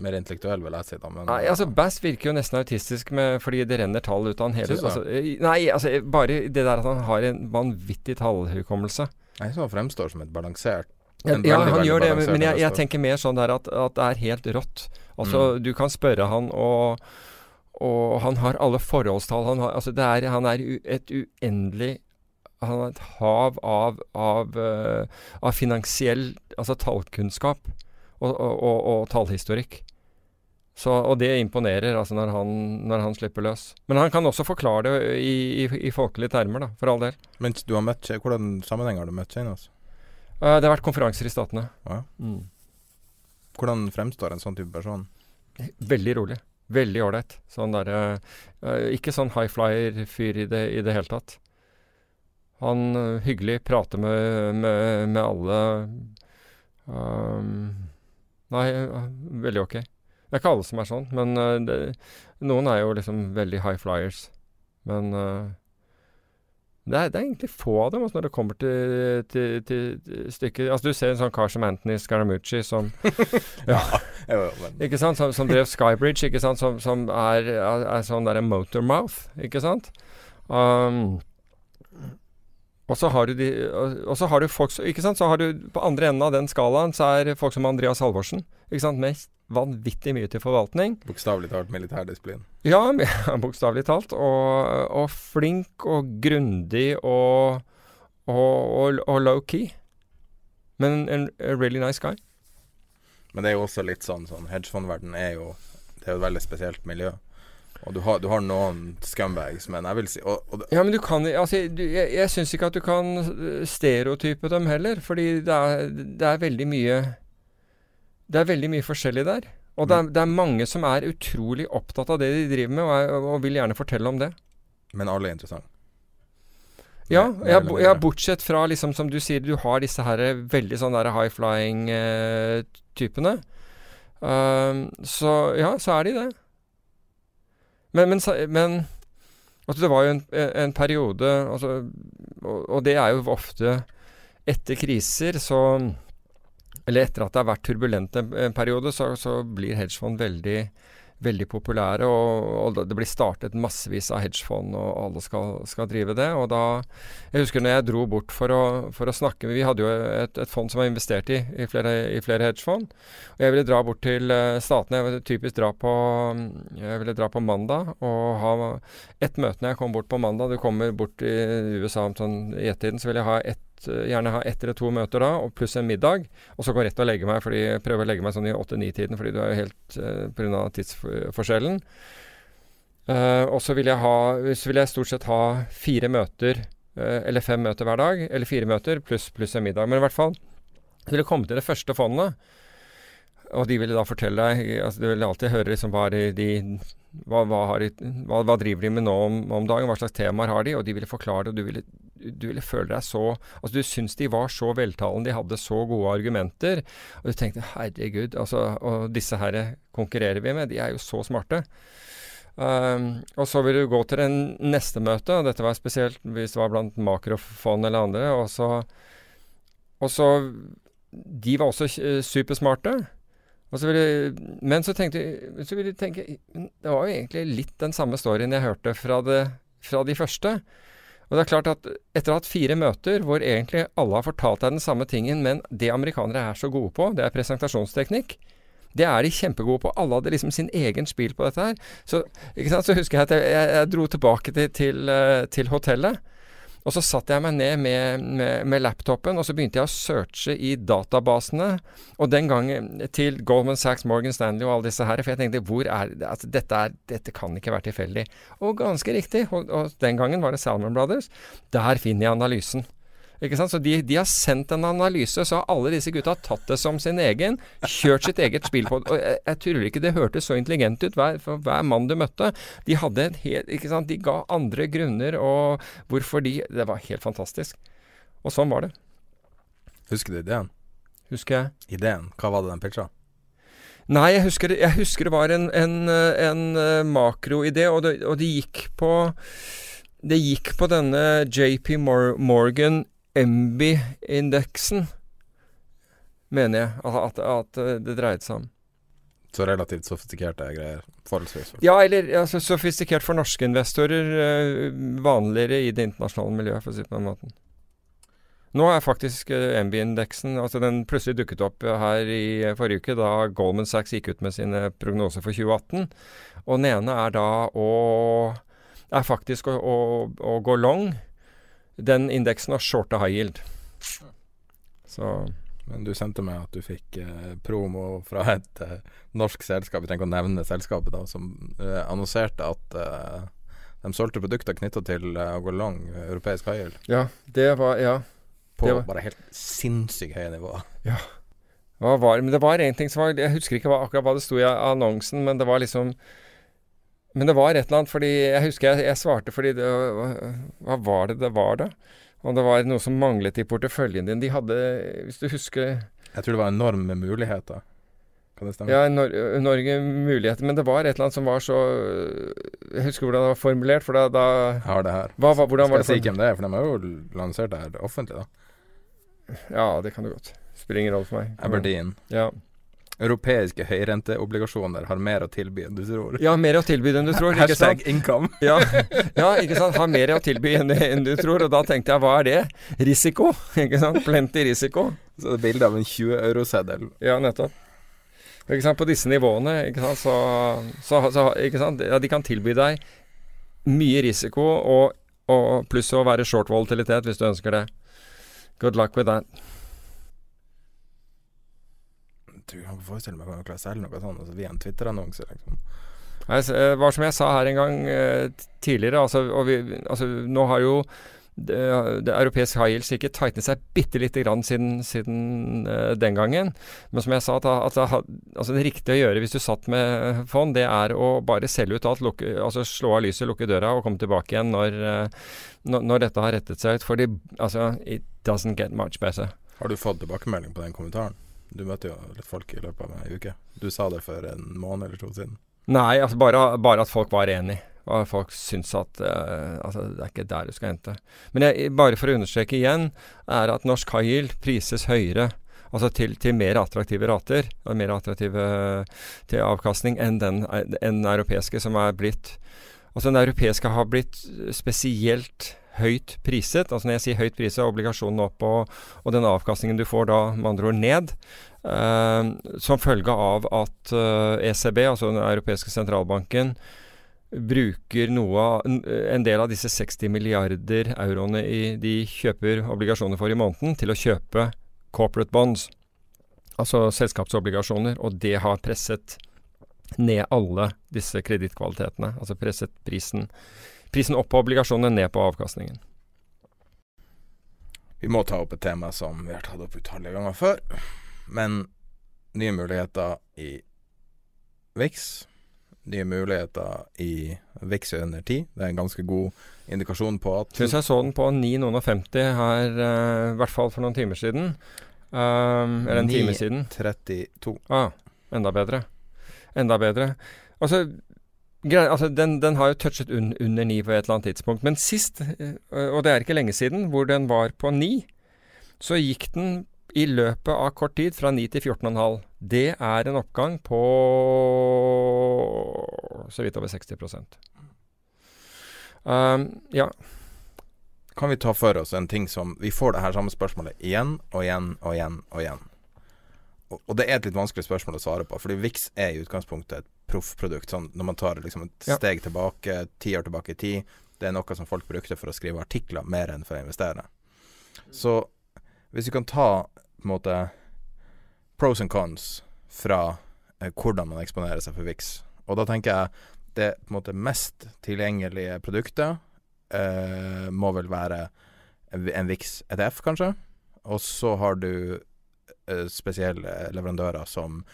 mer intellektuell, vil jeg si. da men, Nei, altså Bass virker jo nesten autistisk med, fordi det renner tall ut av han hele altså, Nei, altså bare det der at han har en vanvittig tallhukommelse. Jeg syns han fremstår som et balansert ja, ja, han gjør det, men jeg, jeg, tenker mer sånn der at, at det er helt rått. Altså, mm. du kan spørre han, og, og han har alle forholdstall. Han, har, altså, er, han er et uendelig han har et hav av, av, uh, av finansiell altså tallkunnskap og, og, og, og tallhistorikk. Så, og det imponerer altså når han, når han, slipper løs. Men han kan også forklare det i, i, i folkelige termer, da, for all del. Men du har møtt, Hvordan sammenheng har du møtt Kane? Altså? Uh, det har vært konferanser i Statene. Ja. Mm. Hvordan fremstår en sånn type person? Veldig rolig. Veldig ålreit. Sånn derre uh, Ikke sånn high flyer-fyr i, i det hele tatt. Han uh, hyggelig, prater med, med, med alle. Um, nei, uh, veldig ok. Det er ikke alle som er sånn, men uh, det, noen er jo liksom veldig high flyers. Men det, er, det er egentlig få av dem altså, når det kommer til, til, til stykket. Altså, du ser en sånn kar som Anthony Scaramucci som jo, ikke sant? Som, som drev Skybridge, ikke sant? Som, som er, er, er sånn derre motormouth, ikke sant? Um, og så har du de og, så har du folk Ikke sant? Så har du på andre enden av den skalaen så er folk som Andreas Halvorsen, ikke sant? Med vanvittig mye til forvaltning. bokstavelig talt militærdisiplin. Ja, bokstavelig talt. Og, og flink og grundig og, og, og low-key. Men en really nice guy. Men det er jo også litt sånn, sånn Hedgefondverden er jo Det er jo et veldig spesielt miljø. Og du har, du har noen scumbags, men jeg vil si og, og, Ja, men du kan altså, du, Jeg, jeg syns ikke at du kan eh, stereotype dem heller, fordi det er, det er veldig mye Det er veldig mye forskjellig der. Og det er, det er mange som er utrolig opptatt av det de driver med, og, er, og vil gjerne fortelle om det. Men alle er interessante. Ja, jeg, ja, bortsett fra liksom som du sier, du har disse her veldig sånn der high flying-typene. Um, så ja, så er de det. Men, men, men altså, det var jo en, en periode altså, og, og det er jo ofte etter kriser så Eller etter at det har vært turbulent en, en periode, så, så blir hedgefond veldig veldig populære, og, og det blir startet massevis av hedgefond, og alle skal, skal drive det. Og da Jeg husker når jeg dro bort for å, for å snakke Vi hadde jo et, et fond som var investert i, i, flere, i flere hedgefond. Og jeg ville dra bort til eh, statene. Jeg ville typisk dra på Jeg ville dra på mandag og ha ett møte når jeg kom bort på mandag. Du kommer bort i USA om sånn i ett-tiden, så vil jeg ha ett gjerne ha ett eller to møter da, og pluss en middag. Og så gå rett og legge meg, fordi jeg prøver å legge meg sånn i åtte-ni-tiden, fordi du er jo helt uh, pga. tidsforskjellen. Uh, og så vil jeg ha Så vil jeg stort sett ha fire møter, uh, eller fem møter hver dag. Eller fire møter pluss plus en middag. Men i hvert fall så vil jeg komme til det første fondet. Og de ville da fortelle deg altså Du vil alltid høre liksom hva, de, hva, hva, de, hva driver de med nå om, om dagen, hva slags temaer har de, og de ville forklare det, og du ville, du ville føle deg så Altså Du syns de var så veltalende, de hadde så gode argumenter, og du tenkte herregud, altså Og disse her konkurrerer vi med, de er jo så smarte. Um, og så vil du gå til det neste møtet, og dette var spesielt hvis det var blant makrofond eller andre, og så Og så De var også eh, supersmarte. Så ville, men så tenkte så jeg tenke Det var jo egentlig litt den samme storyen jeg hørte fra, det, fra de første. Og det er klart at etter å ha hatt fire møter hvor egentlig alle har fortalt deg den samme tingen, men det amerikanere er så gode på, det er presentasjonsteknikk. Det er de kjempegode på. Alle hadde liksom sin egen spill på dette her. Så, så husker jeg at jeg, jeg, jeg dro tilbake til, til, eh, til hotellet. Og så satte jeg meg ned med, med, med laptopen, og så begynte jeg å searche i databasene. Og den gangen til Goldman Sachs, Morgan Stanley og alle disse her. For jeg tenkte hvor er altså, dette, er, dette kan ikke være tilfeldig. Og ganske riktig. Og, og den gangen var det Salmon Brothers. Der finner jeg analysen. Ikke sant? Så de, de har sendt en analyse, så har alle disse gutta tatt det som sin egen. Kjørt sitt eget spill på Og jeg, jeg tror ikke det hørtes så intelligent ut hver, for hver mann du møtte. De hadde en helt Ikke sant. De ga andre grunner og hvorfor de Det var helt fantastisk. Og sånn var det. Husker du ideen? Husker jeg. Ideen, hva var det den pitcha? Nei, jeg husker, det- jeg husker det var en, en, en eh, makroidé, og, det- og det gikk på Det gikk på denne JP Morgan MB-indeksen, mener jeg at, at, det dreide seg om. Så relativt sofistikerte greier. Forholdsvis. Ja, eller altså, sofistikert for norske investorer. eh, vanligere i det internasjonale miljøet, for å si det på den måten. Nå er faktisk eh, MB-indeksen altså Den plutselig dukket opp eh, her i eh, forrige uke, da Goldman Sachs gikk ut med sine prognoser for 2018. Og den ene er da å er faktisk å, å, å gå long den indeksen har shorta high yield. Så Men du sendte meg at du fikk eh, promo fra et eh, norsk selskap, vi trenger ikke å nevne selskapet, da, som eh, annonserte at eh, de solgte produkter knytta til eh, å gå lang eh, europeisk yield. Ja, det var Ja. på Det var- bare helt sinnssykt høye nivåer. Hva var? Men det var en ting som var Jeg husker ikke hva, akkurat hva det sto i annonsen, men det var liksom Men det var et eller annet fordi Jeg husker jeg, jeg svarte fordi det Hva var det det var, da? Og det var noe som manglet i porteføljen din. De hadde, hvis du husker Jeg tror det var enorme muligheter. Kan det stemme? Ja, Nor Norge muligheter. Men det var et eller annet som var så Jeg husker hvordan det var formulert, for da, da har det her. hva, hva, Hvordan Skal var jeg si hvem det er? For de har jo lansert det her offentlig, da. Ja, det kan du godt. Spiller ingen rolle for meg. Aberdeen. Ja. Europeiske høyrenteobligasjoner har mer å tilby enn du tror. ja, mer å tilby enn du tror. ikke sant? Hashtag income. Ja, ja, ikke sant. Har mer å tilby enn, enn du tror. Og da tenkte jeg, hva er det? Risiko. Ikke sant. Plenty risiko. Så det er bilde av en 20-euroseddel. Ja, nettopp. Ikke sant? På disse nivåene, ikke sant, så, så, så ikke sant? Ja, de kan tilby deg mye risiko og, og pluss å være short volatilitet hvis du ønsker det. Good luck with that. Jeg kan ikke forestille meg jeg klarer å noe sånt altså via en Twitter-annonse. Liksom. Det eh, var som jeg sa her en gang eh, tidligere, altså, vi, altså nå har jo det, det europeiske high yield sikkert tightnet seg bitte lite grann siden, siden eh, den gangen. Men som jeg sa, at, at, at, altså det riktige å gjøre hvis du satt med fond, det er å bare selge ut alt, lukke, altså slå av lyset, lukke døra og komme tilbake igjen når, eh, når, når dette har rettet seg ut. For det, altså, it doesn't get much better. Har du fått tilbakemelding på den kommentaren? Du møtte jo litt folk i løpet av ei uke. Du sa det for en måned eller to siden. Nei, altså bare, bare at folk var enig. Og folk syns at uh, altså, det er ikke der du skal hente. Men jeg, bare for å understreke igjen, er at norsk high prises høyere. Altså til, til mer attraktive rater, og mer attraktive til avkastning enn den, enn den europeiske som er blitt Altså den europeiske har blitt spesielt høyt priset. Altså når jeg sier høyt priset, obligasjonene opp og, og den avkastningen du får da med andre ord ned. eh, som følge av at eh, ECB, altså den europeiske sentralbanken, bruker noe av, en del av disse 60 milliarder euroene i, de kjøper obligasjoner for i måneden, til å kjøpe corporate bonds. Altså selskapsobligasjoner. Og det har presset ned alle disse kredittkvalitetene. Altså presset prisen, prisen opp på obligasjonene, ned på avkastningen. Vi må ta opp et tema som vi har tatt opp utallige ganger før. Men nye muligheter i VIX. Nye muligheter i VIX under 10. Det er en ganske god indikasjon på at Syns jeg så den på 9,50 her, eh, i hvert fall for noen timer siden. Um, eller en time siden. 9.32. Ah, enda bedre. Enda bedre. Altså, altså den, den har jo touchet un, under 9 på et eller annet tidspunkt. Men sist, eh, og det er ikke lenge siden, hvor den var på 9, så gikk den i løpet av kort tid fra 9 til 14,5. Det er en oppgang på så vidt over 60 um, Ja. Kan vi ta for oss en ting som Vi får det her samme spørsmålet igjen og igjen og igjen og igjen. Og, og det er et litt vanskelig spørsmål å svare på, fordi VIX er i utgangspunktet et proffprodukt. Sånn, når man tar liksom et Ja. steg tilbake, ti år tilbake i tid, det er noe som folk brukte for å skrive artikler mer enn for å investere. Så hvis vi kan ta på en måte pros and cons fra eh, hvordan man eksponerer seg for VIX. Og da tenker jeg det på en måte mest tilgjengelige produktet eh, må vel være en en VIX ETF, kanskje. Og så har du eh, spesielle leverandører som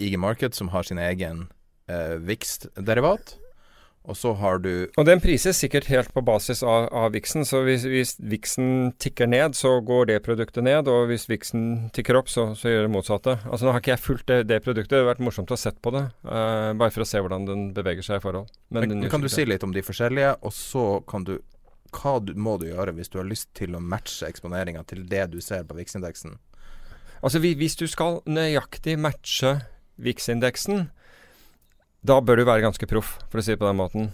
IG Market, som har sin egen eh, VIX-derivat. Og så har du Og den prises sikkert helt på basis av, av VIX-en, så hvis, hvis VIX-en tikker ned, så går det produktet ned, og hvis VIX-en tikker opp, så, så gjør det motsatte. Altså Nå har ikke jeg fulgt det, det produktet, det har vært morsomt å ha sett på det, eh, bare for å se hvordan den beveger seg i forhold. Men Men kan du si litt om de forskjellige, og så kan du Hva du, må du gjøre hvis du har lyst til å matche eksponeringa til det du ser på VIX-indeksen? Altså Hvis du skal nøyaktig matche VIX-indeksen, da bør du være ganske proff, for å si det på den måten.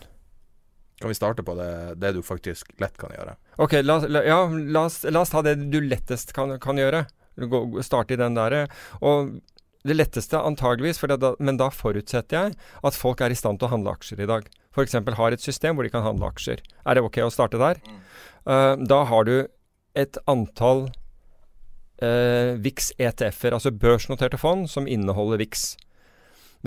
Kan vi starte på det, det du faktisk lett kan gjøre? Ok, la, la, ja, la, oss, la oss ta det du lettest kan, kan gjøre. Gå, starte i den der. Og det letteste antageligvis, for det, da, men da forutsetter jeg at folk er i stand til å handle aksjer i dag. F.eks. har et system hvor de kan handle aksjer. Er det ok å starte der? Eh, da har du et antall uh, VIX ETF-er, altså børsnoterte fond, som inneholder VIX.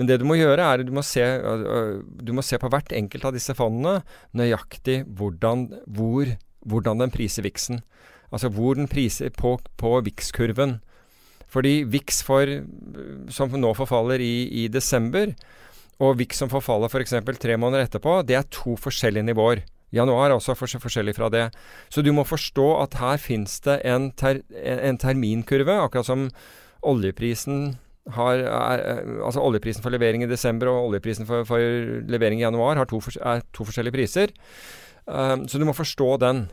Men det du må gjøre, er du må se, øh, øh, du må se på hvert enkelt av disse fondene nøyaktig hvordan, hvor, hvordan den priser VIX-en. Altså hvor den priser på, på VIX-kurven. Fordi VIX for, som nå forfaller i, i desember, og VIX som forfaller f.eks. For tre måneder etterpå, det er to forskjellige nivåer. Januar er også forskjellig fra det. Så du må forstå at her fins det en, ter, en, terminkurve, akkurat som oljeprisen har er, Altså oljeprisen for levering i desember og oljeprisen for, for levering i januar to, er to forskjellige priser. Um, så du må forstå den.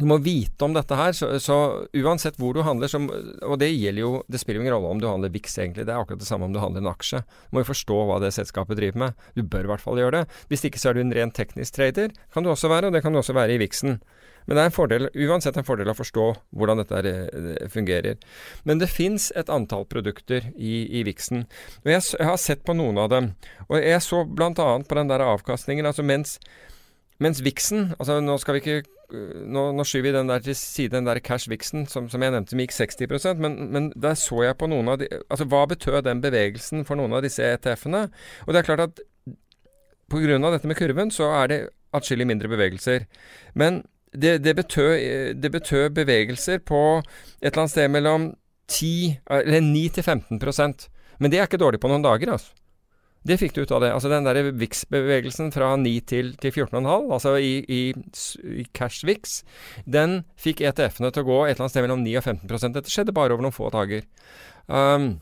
Du må vite om dette her, så, så uansett hvor du handler som, Og det gjelder jo Det spiller ingen rolle om du handler VIX, egentlig. Det er akkurat det samme om du handler en aksje. Du må jo forstå hva det selskapet driver med. Du bør i hvert fall gjøre det. Hvis ikke så er du en ren teknisk trader. Kan du også være, og det kan du også være i VIX-en. Men det er en fordel, uansett en fordel å forstå hvordan dette er, fungerer. Men det fins et antall produkter i, i VIX-en. Og jeg, jeg, har sett på noen av dem. Og jeg så bl.a. på den der avkastningen. altså mens mens VIX-en altså Nå skal vi ikke nå, nå, skyver vi den der til side, den der cash-vixen som, som, jeg nevnte, som gikk 60% men, men der så jeg på noen av de Altså, hva betød den bevegelsen for noen av disse ETF-ene? Og det er klart at pga. dette med kurven, så er det atskillig mindre bevegelser. Men det, det, betød, det betød bevegelser på et eller annet sted mellom 10 Eller 9 til 15% Men det er ikke dårlig på noen dager, altså. Det fikk du ut av det. Altså den der VIX-bevegelsen fra 9 til, til 14,5, altså i, i, i cash-VIX, den fikk ETF-ene til å gå et eller annet sted mellom 9 og 15% Dette skjedde bare over noen få dager. Um,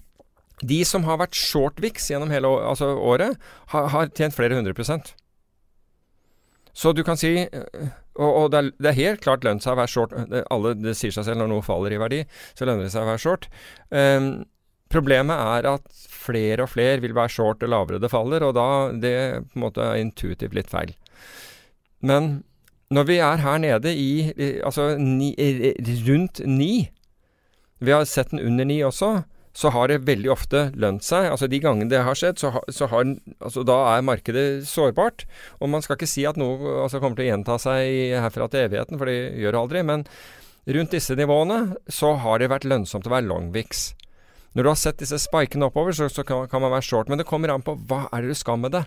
de som har vært short VIX gjennom hele altså året, har, har, tjent flere hundre prosent. Så du kan si Og, og det, er, det, er, helt klart lønt seg å være short. Alle, det sier seg selv når noe faller i verdi, så lønner det seg å være short. Um, Problemet er at flere og flere vil være short det lavere det faller, og da det på en måte er intuitivt litt feil. Men når vi er her nede i, altså ni, rundt ni, vi har sett den under ni også, så har det veldig ofte lønt seg. Altså De gangene det har skjedd, så, så har, altså da er markedet sårbart. Og man skal ikke si at noe altså, kommer til å gjenta seg herfra til evigheten, for det gjør det aldri. Men rundt disse nivåene så har det vært lønnsomt å være longvix. Når du har sett disse spikene oppover, så, så kan, kan, man være short. Men det kommer an på hva er det du skal med det.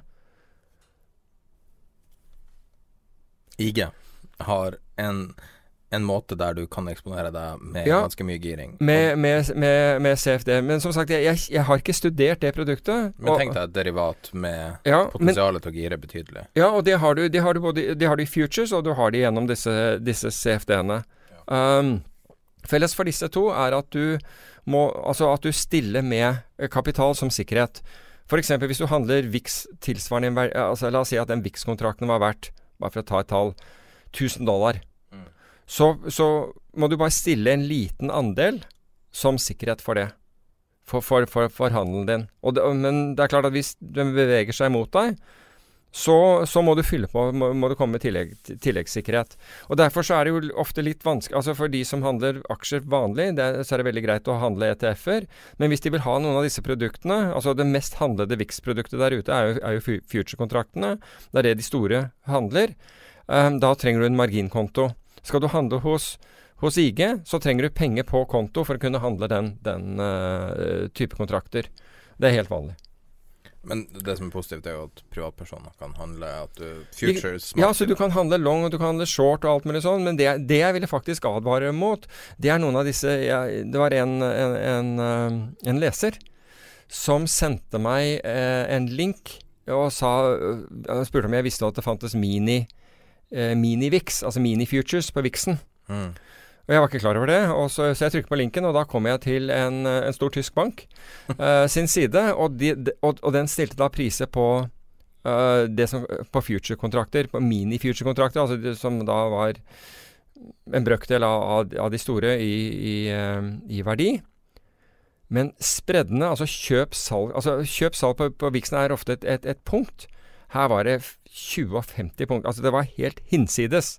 IG har en, en måte der du kan eksponere deg med ja, ganske mye giring. Med, med, med, med, CFD. Men som sagt, jeg, jeg, jeg, har ikke studert det produktet. Men tenk deg et derivat med ja, potensialet til å gire betydelig. Ja, og det har du, det har du både det har du i futures, og du har det gjennom disse, disse CFD-ene. Ja. Um, felles for disse to er at du må, altså at du stiller med eh, kapital som sikkerhet. F.eks. hvis du handler VIX tilsvarende altså La oss si at den VIX-kontrakten var verdt, bare for å ta et tall, 1000 dollar. Så, så, må du bare stille en liten andel som sikkerhet for det. For, for, for, for handelen din. Det, men det er klart at hvis den beveger seg mot deg, så, så, må du fylle på, må, må du komme med tillegg, tilleggssikkerhet. Og Derfor så er det jo ofte litt vanskelig altså For de som handler aksjer vanlig, det, så er det veldig greit å handle ETF-er. Men hvis de vil ha noen av disse produktene altså Det mest handlede VIX-produktet der ute er jo, jo future-kontraktene. Det er det de store handler. Um, da trenger du en marginkonto. Skal du handle hos, hos IG, så trenger du penger på konto for å kunne handle den, den uh, type kontrakter. Det er helt vanlig. Men det som er positivt, er jo at privatpersoner kan handle at du, futures Ja, så du kan handle long, og du kan handle short og alt mulig sånn, men det, det jeg ville faktisk advare mot, det er noen av disse jeg, Det var en, en, en, eh, en, leser som sendte meg eh, en link og sa, uh, spurte om jeg visste at det fantes mini, eh, mini-VIX, altså mini-futures på VIX-en. Mm. Og Jeg var ikke klar over det, så, så, jeg trykket på linken, og da kom jeg til en, en stor tysk bank eh, sin side. Og, de, de, og, og, den stilte da priser på uh, det som, på future-kontrakter, på mini-future-kontrakter, altså det, som da var en brøkdel av, av, av, de store i, i, uh, i verdi. Men spreddene, altså kjøp-salg altså Kjøp-salg på, på Vixen er ofte et, et, et, punkt. Her var det 20 av 50 punkt. Altså det var helt hinsides.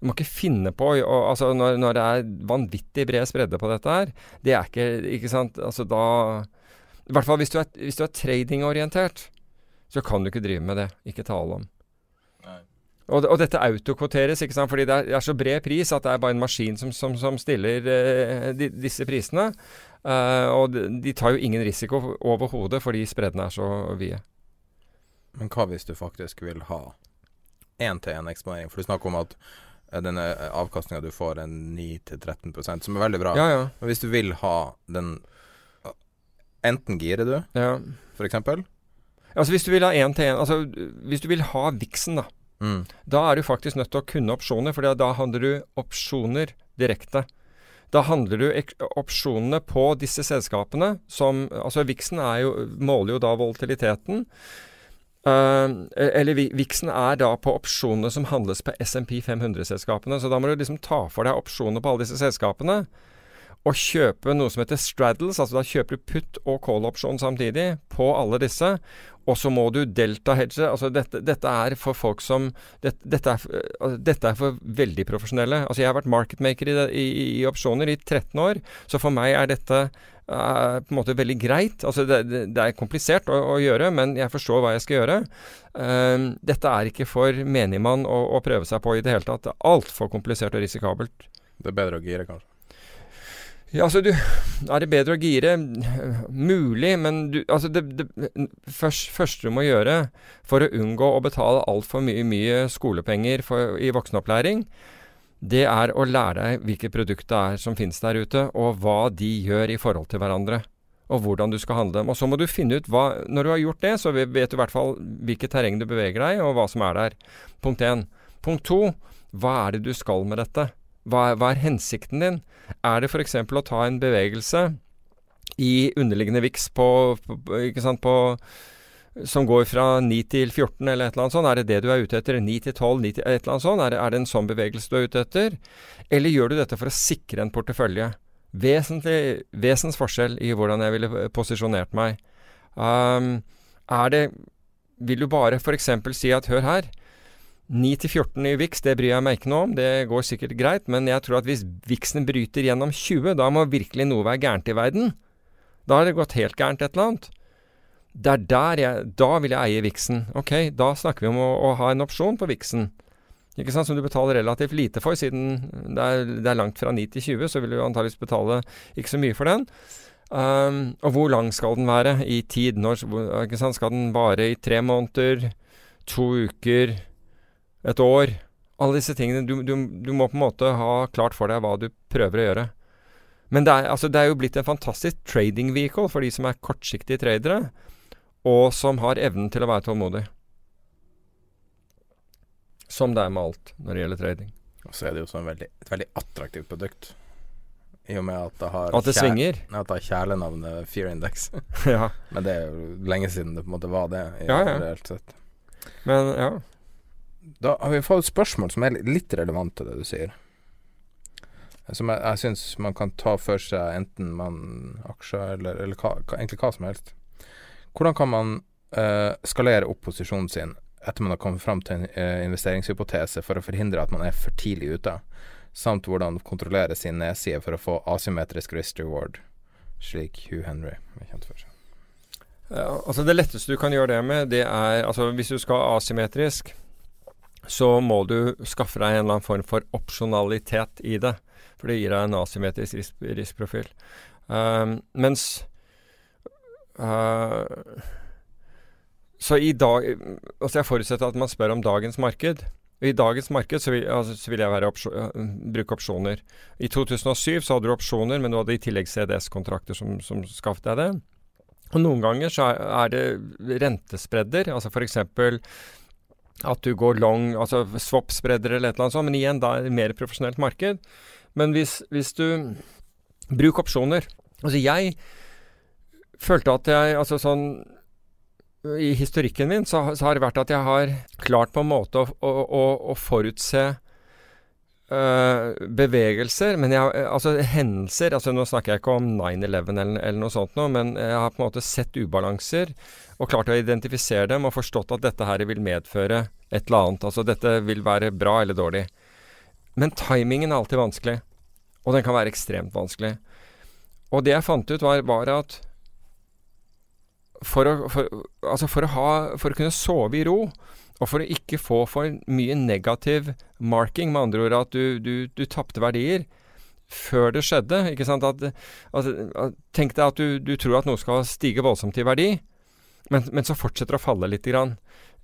Du må ikke finne på og, altså når, når, det er vanvittig bred spredde på dette her, det er ikke Ikke sant. Altså da I hvert fall hvis du er, hvis du er tradingorientert, så kan du ikke drive med det. Ikke tale om. Og, og, dette autokvoteres, ikke sant? fordi det er, det er, så bred pris at det er bare en maskin som, som, som stiller eh, de, disse prisene. Eh, og de, de, tar jo ingen risiko overhodet fordi spreddene er så vide. Men hva hvis du faktisk vil ha én-til-én-eksponering? For du snakker om at er denne avkastninga du får, er 9-13% som er veldig bra. Ja, ja. Men hvis du vil ha den Enten girer du, ja. eksempel. Altså hvis du vil ha én til én Altså hvis du vil ha viksen, da. Mm. Da er du faktisk nødt til å kunne opsjoner, for da handler du opsjoner direkte. Da handler du opsjonene på disse selskapene som Altså Vixen jo, måler jo da volatiliteten. Eh, eller Vi- Vixen er da på opsjonene som handles på SMP 500-selskapene. Så da må du liksom ta for deg opsjoner på alle disse selskapene. Og kjøpe noe som heter straddles, altså da kjøper du put og call-opsjon samtidig på alle disse. Og så må du delta-hedge. Altså dette, dette er for folk som dette, dette, er, altså dette er for veldig profesjonelle. Altså jeg har vært marketmaker i, i, i opsjoner i 13 år, så for meg er dette er på en måte veldig greit. Altså det, det, det er komplisert å, å gjøre, men jeg forstår hva jeg skal gjøre. Um, dette er ikke for menigmann å, å prøve seg på i det hele tatt. Det er altfor komplisert og risikabelt. Det er bedre å gire, kanskje. Ja, altså du Er det bedre å gire? Mulig, men du Altså det, det først, første du må gjøre for å unngå å betale altfor mye, mye skolepenger for, i voksenopplæring, det er å lære deg hvilket produkt det er som finnes der ute, og hva de gjør i forhold til hverandre. Og hvordan du skal handle dem. Og så må du finne ut hva Når du har gjort det, så vet du i hvert fall hvilket terreng du beveger deg, og hva som er der. Punkt én. Punkt to. Hva er det du skal med dette? Hva hva er hensikten din? Er det f.eks. å ta en bevegelse i underliggende VIX på, på, ikke sant, på som går fra 9 til 14 eller et eller annet sånt. Er det det du er ute etter? 9 til 12, 9 til et eller annet sånt? Er det, er det en sånn bevegelse du er ute etter? Eller gjør du dette for å sikre en portefølje? Vesentlig, vesensforskjell i hvordan jeg ville posisjonert meg. Um, er det Vil du bare f.eks. si at hør her, 9 til 14 i VIX, det bryr jeg meg ikke noe om, det går sikkert greit, men jeg tror at hvis VIX-en bryter gjennom 20, da må virkelig noe være gærent i verden. Da har det gått helt gærent et eller annet. Det er der jeg Da vil jeg eie VIX-en. Ok, da snakker vi om å, å ha en opsjon på VIX-en. Ikke sant, Som du betaler relativt lite for, siden det er, det er langt fra 9 til 20, så vil du antakeligvis betale ikke så mye for den. Um, og hvor lang skal den være i tid? Når, ikke sant? Skal den vare i tre måneder? To uker? Et år? Alle disse tingene. Du, du, du må på en måte ha klart for deg hva du prøver å gjøre. Men det er, altså, det er jo blitt en fantastisk trading vehicle for de som er kortsiktige tradere, og som har evnen til å være tålmodig. Som det er med alt når det gjelder trading. Og så er det jo sånn veldig, et veldig attraktivt produkt. I og med at det har At det kjæ- svinger. At det har kjælenavnet Fear Index. ja. Men det er jo lenge siden det på en måte var det, i Ja, ja. reelt sett. Men ja. Da har vi fått et spørsmål som er litt relevant til det du sier. Som jeg, jeg syns man kan ta for seg enten man aksjer eller, eller hva, egentlig hva som helst. Hvordan kan man uh, skalere opp posisjonen sin etter man har kommet fram til en uh, investeringshypotese for å forhindre at man er for tidlig ute, samt hvordan kontrollere sin nedside for å få asymmetrisk risk reward, slik Hugh Henry er kjent for. Ja, altså Det letteste du kan gjøre det med, det er altså Hvis du skal asymmetrisk, så må du skaffe deg en eller annen form for opsjonalitet i det. For det gir deg en asymmetrisk ris riskprofil. Uh, mens uh, Så i dag Altså jeg forutsetter at man spør om dagens marked. I dagens marked så vil, altså, så vil jeg være opsjo- øh, bruke opsjoner. I 2007 så hadde du opsjoner, men du hadde i tillegg CDS-kontrakter som, som skaffet deg det. Og noen ganger så er, er det rentespredder, altså f.eks. at du går long, altså swap-spredder eller et eller annet sånt, men igjen da er det mer profesjonelt marked. Men hvis, hvis du Bruk opsjoner. Altså jeg følte at jeg Altså sånn I historikken min så, så har det vært at jeg har klart på en måte å, å, å, å forutse bevegelser, men jeg, har- altså hendelser altså Nå snakker jeg ikke om 9-11 eller, eller noe sånt nå, men jeg har på en måte sett ubalanser og klart å identifisere dem og forstått at dette her vil medføre et eller annet. Altså dette vil være bra eller dårlig. Men timingen er alltid vanskelig, og den kan være ekstremt vanskelig. Og det jeg fant ut, var, var at for å, for, altså for, å ha, for å kunne sove i ro, og for å ikke få for mye negativ marking, med andre ord at du, du, du tapte verdier før det skjedde. ikke sant? At, at, at, tenk deg at du, du tror at noe skal stige voldsomt i verdi, men, men så fortsetter det å falle litt. grann.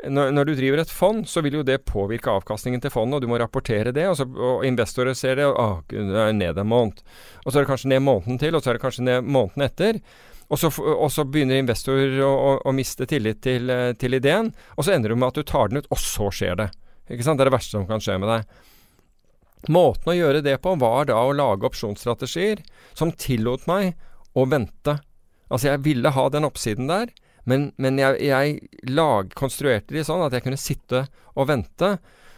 Når, når, du driver et fond, så vil jo det påvirke avkastningen til fondet, og du må rapportere det. Og, så, og investorer ser det, og det er ned en måned. Og så er det kanskje ned måneden til, og så er det kanskje ned måneden etter. Og så, og så begynner investorer å, å, å, miste tillit til, eh, til, ideen, og så ender du med at du tar den ut, og så skjer det. Det er det verste som kan skje med deg. Måten å gjøre det på var da å lage opsjonsstrategier som tillot meg å vente. Altså, jeg ville ha den oppsiden der, men, men jeg, jeg lag, konstruerte de sånn at jeg kunne sitte og vente.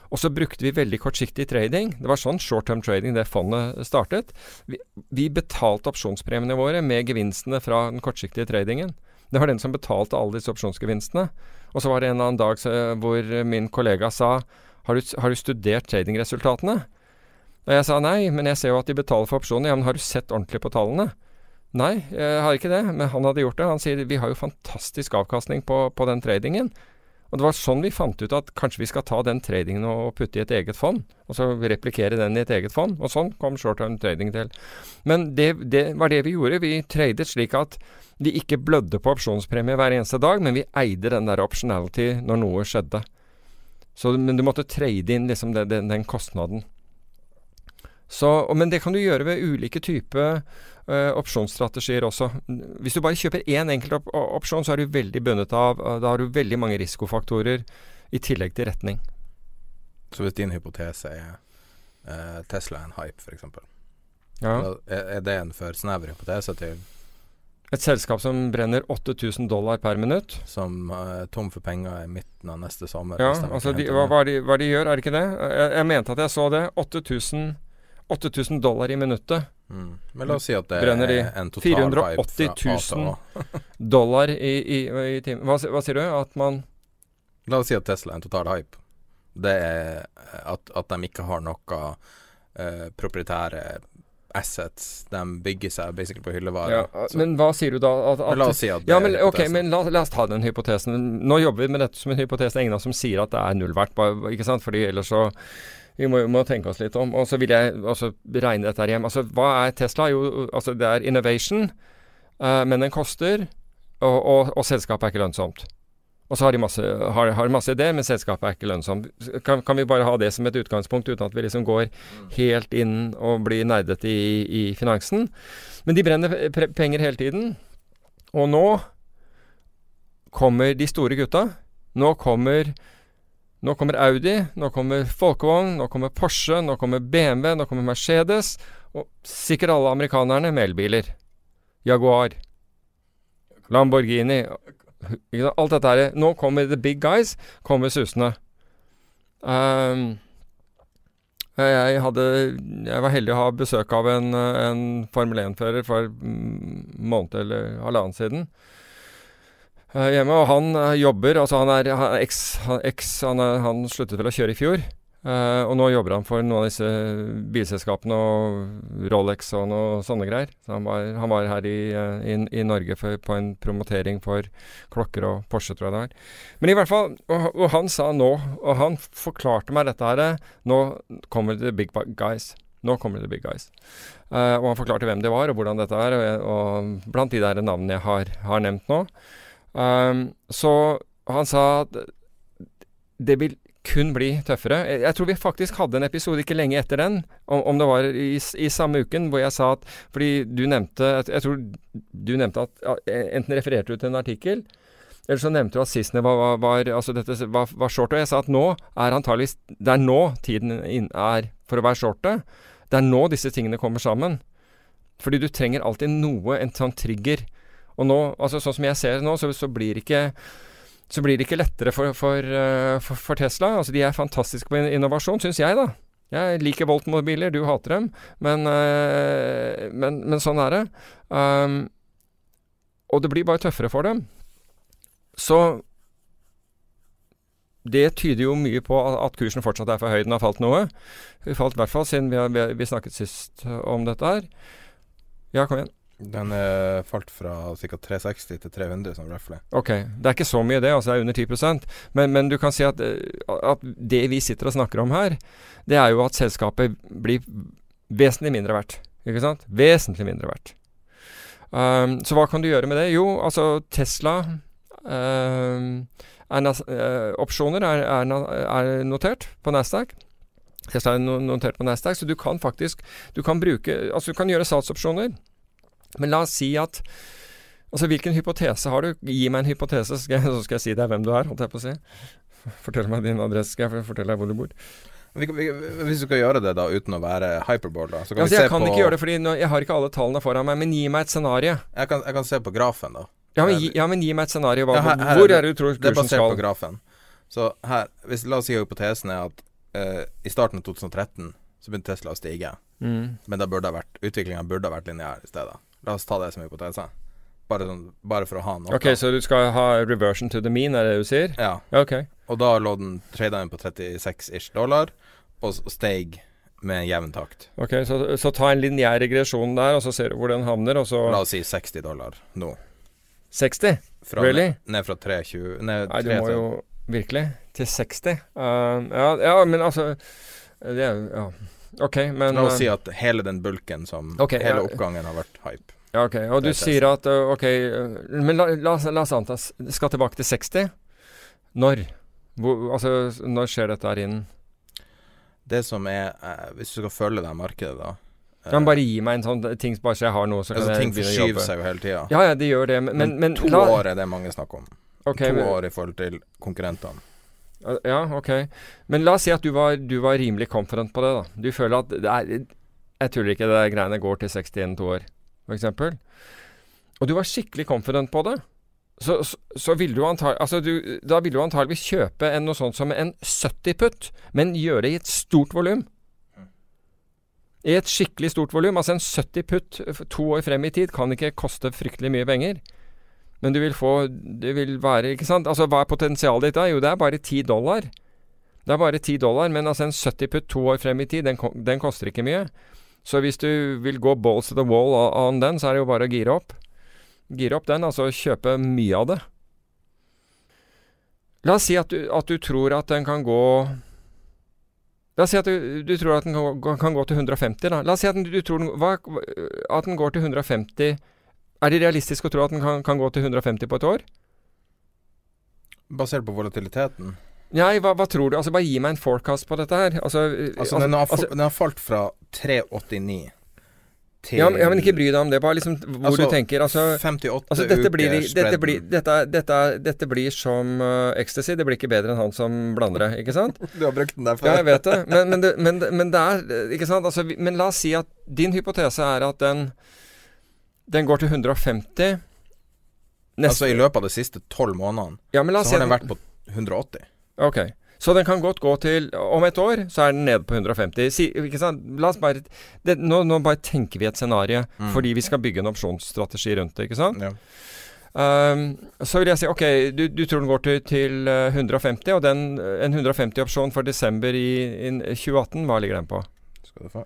Og så brukte vi veldig kortsiktig trading. Det var sånn short term trading det fondet startet. Vi, vi betalte opsjonspremiene våre med gevinstene fra den kortsiktige tradingen. Det var den som betalte alle disse opsjonsgevinstene. Og så var det en eller annen dag hvor min kollega sa har du, har du studert tradingresultatene? Og jeg sa nei, men jeg ser jo at de betaler for opsjoner. Ja, men har du sett ordentlig på tallene? Nei, jeg har ikke det, men han hadde gjort det. Han sier vi har jo fantastisk avkastning på, på den tradingen. Og det var sånn vi fant ut at kanskje vi skal ta den tradingen og putte i et eget fond. Og så replikere den i et eget fond. Og sånn kom short term trading til. Men det, det, var det vi gjorde. Vi tradet slik at vi ikke blødde på opsjonspremie hver eneste dag, men vi eide den der optionality når noe skjedde. Så, men du måtte trade inn liksom den, den, den kostnaden. Så, men det kan du gjøre ved ulike typer uh, opsjonsstrategier også. Hvis du bare kjøper én enkelt op opsjon, så er du veldig bundet av uh, Da har du veldig mange risikofaktorer i tillegg til retning. Så hvis din hypotese er uh, Tesla er en hype, f.eks., ja. er, det en for snever hypotese til et selskap som brenner 8000 dollar per minutt. Som er tom for penger i midten av neste sommer. Ja, altså de, hva, hva, de, hva, de, gjør, er det ikke det? Jeg, jeg mente at jeg så det. 8000 8000 dollar i minuttet. Mm. Men la oss si at det er en total 480 000 dollar i, i, i timen. Hva, hva, sier du? At man La oss si at Tesla er en total hype. Det er at, at de ikke har noe uh, proprietære assets. De bygger seg basically på hyllevarer. Ja, men hva sier du da? At, at, la oss si at det ja, men, ok, men la, la, oss ta den hypotesen. Nå jobber vi med dette som en hypotese. Det er ingen av oss som sier at det er null verdt, ikke sant? Fordi ellers så vi må, må, tenke oss litt om. Og så vil jeg også regne dette her hjem. Altså, hva er Tesla? Jo, altså det er innovation, uh, men den koster, og, og, og, selskapet er ikke lønnsomt. Og så har de masse, har, har masse ideer, men selskapet er ikke lønnsomt. Kan, kan, vi bare ha det som et utgangspunkt, uten at vi liksom går helt inn og blir nerdete i, i finansen? Men de brenner penger hele tiden. Og nå kommer de store gutta. Nå kommer nå kommer Audi, nå kommer Folkevogn, nå kommer Porsche, nå kommer BMW, nå kommer Mercedes, og sikkert alle amerikanerne med elbiler. Jaguar. Lamborghini. Alt dette her. Nå kommer the big guys, kommer susende. Um, jeg, hadde, jeg var heldig å ha besøk av en, en Formel 1-fører for en måned eller halvannen siden. Eh, hjemme. Og han uh, jobber Altså, han er, eks, han, eks, han, er, han, sluttet vel å kjøre i fjor. Uh, og nå jobber han for noen av disse bilselskapene og Rolex og noe sånne greier. Så han var, han var her i, uh, i, i Norge for, på en promotering for klokker og Porsche, tror jeg det var. Men i hvert fall Og, og han sa nå, og han forklarte meg dette her Nå kommer the big guys. Nå kommer the big guys. og han forklarte hvem det var, og hvordan dette er. Og, og blant de der navnene jeg har, har nevnt nå. Um, så han sa at det vil kun bli tøffere. Jeg tror vi faktisk hadde en episode ikke lenge etter den, om, om det var i, i, samme uken, hvor jeg sa at Fordi du nevnte Jeg tror du nevnte at Enten refererte du til en artikkel, eller så nevnte du at sistene var, var, var, altså var, var short. Og jeg sa at nå er antagelig Det er nå tiden er for å være shorte. Det er nå disse tingene kommer sammen. Fordi du trenger alltid noe, en sånn trigger. Og nå, altså sånn som jeg ser det nå, så, så blir det ikke så blir det ikke lettere for, for, uh, for, for Tesla. Altså, de er fantastiske på innovasjon, syns jeg, da. Jeg liker Volt-mobiler, du hater dem, men, uh, men, men, sånn er det. Um, og det blir bare tøffere for dem. Så det tyder jo mye på at kursen fortsatt er for høy. Den har falt noe. Vi falt i hvert fall siden vi, har, vi snakket sist om dette her. Ja, kom igjen. Den er falt fra ca. 360 til 300 som røftlig. Ok, det er ikke så mye det, altså det er under 10% men, men du kan si at, eh, at, det vi sitter og snakker om her, det er jo at selskapet blir vesentlig mindre verdt. Ikke sant? Vesentlig mindre verdt. Um, så hva kan du gjøre med det? Jo, altså Tesla um, er, eh, opsjoner er, er, er notert på Nasdaq. Tesla er notert på Nasdaq, så du kan faktisk du kan bruke, altså du kan gjøre salgsopsjoner. Men la oss si at Altså, hvilken hypotese har du? Gi meg en hypotese, så skal jeg, så skal jeg si deg hvem du er, holdt jeg på å si. Fortell meg din adresse, skal jeg fortelle deg hvor du bor. Hvis du skal gjøre det da uten å være hyperball, da, så kan Altså, vi se jeg kan på ikke gjøre det, fordi jeg har ikke alle tallene foran meg, men gi meg et scenario. jeg, kan, jeg kan se på grafen, da. Ja, men gi, ja, men gi meg et scenario. Hva, Ja, her- her hvor er det du tror Det er basert skal. på grafen. Så her, hvis, la oss si hypotesen er at uh, i starten av 2013 så begynte Tesla å stige. Mm. Men da burde det ha vært utviklinga burde ha vært lineær i stedet. La oss ta det som hypotese. Bare, sånn, bare for å ha noe. Ok, så du skal ha reversion to the mean, er det du sier? Ja. Ok. Og da lå den trada inn på 36 ish dollar, og, steg med jevn takt. Ok, så, så ta en lineær regresjon der, og så ser du hvor den havner, og så La oss si 60 dollar nå. 60? Fra, Really? ned, fra 320 Ned Nei, du 3 må jo Virkelig? Til 60? Uh, ja, ja, men altså Det er jo Ja. Ok, men La oss si uh, at hele den bulken som okay, Hele ja. oppgangen har vært hype. Ja, ok. Og du er sier at uh, Ok, uh, men la, la, la oss anta Skal tilbake til 60? Når? Hvor, altså, når skjer dette her innen? Det som er eh, Hvis du skal følge det markedet, da eh, Kan bare gi meg en sånn ting bare så jeg har noe, så kan altså, jeg Ting begynne å forskyver seg jo hele tida. Ja, ja, de gjør det, men, men, men to la- år er det mange snakker om. Okay, to men- år i forhold til konkurrentene. Ja, ok. Men la oss si at du var, du var rimelig confident på det, da. Du føler at er Jeg tuller ikke, det greiene går til 60 innen to år, f.eks. Og du var skikkelig confident på det. Så, så, så vil du antagelig, altså du, da vil du antageligvis kjøpe en, noe sånt som en 70 putt, men gjøre det i et stort volum. I et skikkelig stort volum. Altså en 70 putt to år frem i tid kan ikke koste fryktelig mye penger. Men du vil få Det vil være Ikke sant? Altså hva er potensialet ditt da? Jo, det er bare 10 dollar. Det er bare 10 dollar, men altså en 70 putt to år frem i tid, den, den koster ikke mye. Så hvis du vil gå balls to the wall on den, så er det jo bare å gire opp. Gire opp den, altså kjøpe mye av det. La oss si at du, at du tror at den kan gå La oss si at du, du tror at den kan gå, kan gå til 150. Da. La oss si at den, du tror den, hva, at den går til 150 Er det realistisk å tro at den kan, kan gå til 150 på et år? Basert på volatiliteten. Nei, hva, hva tror du? Altså, Bare gi meg en forecast på dette her. Altså, Altså, den, har, altså- den har falt fra 389 til ja, men- ikke bry deg om det. Bare liksom hvor Altså, du tenker. Altså, 58 altså dette, blir, uker dette, blir, dette, dette, dette blir som uh, ecstasy. Det blir ikke bedre enn han som blander det, ikke sant? Du har brukt den der Ja, jeg vet det. Men, men, det, men, men det er eh, Ikke sant? Altså, men la oss si at din hypotese er at den Den går til 150 Altså I løpet av de siste tolv månedene ja, men la oss så har den vært på 180. Ok. Så den kan godt gå til Om et år så er den nede på 150. Si? La oss bare det, nå, nå bare tenker vi et scenario Mm. fordi vi skal bygge en opsjonsstrategi rundt det, ikke sant? Ja. Um, så vil jeg si ok, du, du tror den går til, til eh, 150, og den, eh, en 150-opsjon for desember i, i 2018, hva ligger den på? Skal du få.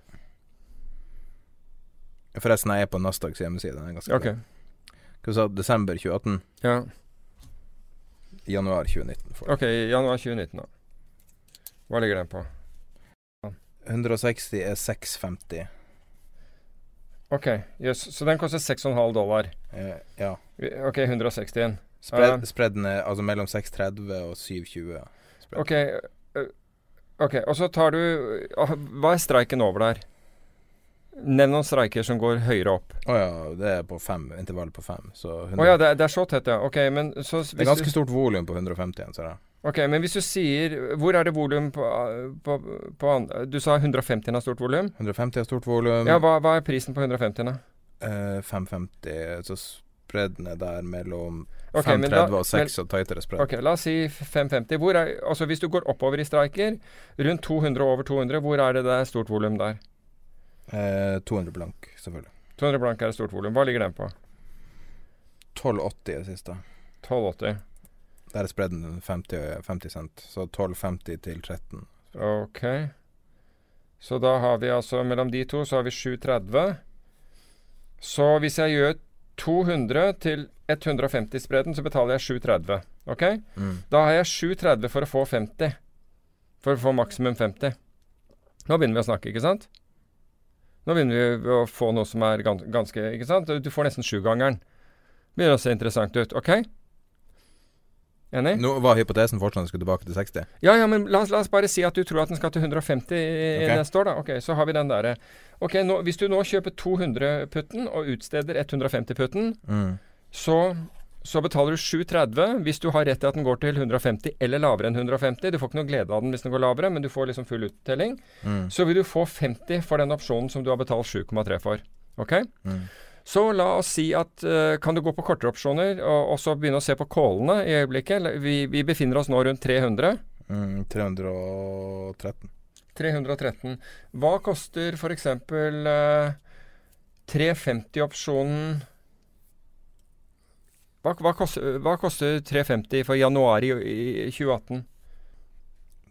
Forresten, jeg er på Nasdaqs hjemmeside. Den er ganske Ok. Hva sa du? Desember 2018? Ja. Januar 2019. For. Ok, januar 2019, da. Hva ligger den på? 160 er 650. Ok, jøss. Så den koster 6,5 dollar. Eh, ja. Ok, 161. Spred, Spredden er altså mellom 630 og 720. Ok, ok, og så tar du ah, Hva er streiken over der? Nevn noen streiker som går høyere opp. Å ja, det er på fem. Intervallet på fem. Å oh, ja, det, er- det er så tett, ja. Ok, men så det er ganske du, stort volum på 150 ser jeg. Ok, men hvis du sier Hvor er det volum på, på, på Du sa 150 har stort volum? 150 har stort volum. Ja, hva, hva er prisen på 150, da? Eh, 550, så spredden er der mellom okay, 530 og 6 og tightere spredd. Ok, la oss si 550. Hvor er, altså hvis du går oppover i streiker, rundt 200 og over 200, hvor er det det er stort volum der? Eh, 200 blank, selvfølgelig. 200 blank er et stort volum. Hva ligger den på? 1280 i det siste. 1280. Der er spredden 50, 50 cent. Så 1250 til 13. Ok. Så da har vi altså mellom de to så har vi 730. Så hvis jeg gjør 200 til 150-spredden, så betaler jeg 730. Ok? Mm. Da har jeg 730 for å få 50. For å få maksimum 50. Nå begynner vi å snakke, ikke sant? Nå begynner vi å få noe som er gans ganske Ikke sant? Du får nesten sjugangeren. Begynner å se interessant ut. Ok? Enig? Nå var hypotesen fortsatt at den skulle tilbake til 60. Ja, ja, men la, oss- la oss bare si at du tror at den skal til 150 i, i neste år, da. Ok, så har vi den derre. Ok, nå, hvis du nå kjøper 200-putten og utsteder 150-putten, Mm. så, så betaler du 7,30 hvis du har rett til at den går til 150 eller lavere enn 150. Du får ikke noe glede av den hvis den går lavere, men du får liksom full uttelling. Mm. Så vil du få 50 for den opsjonen som du har betalt 7,3 for. Ok? Mm. Så la oss si at uh, kan du gå på kortere opsjoner, og, og så begynne å se på callene i øyeblikket. Vi, vi befinner oss nå rundt 300. Mm. 313. 313. Hva koster f.eks. Uh, 350-opsjonen hva, hva, koster, hva koster 350 for januar i, i 2018?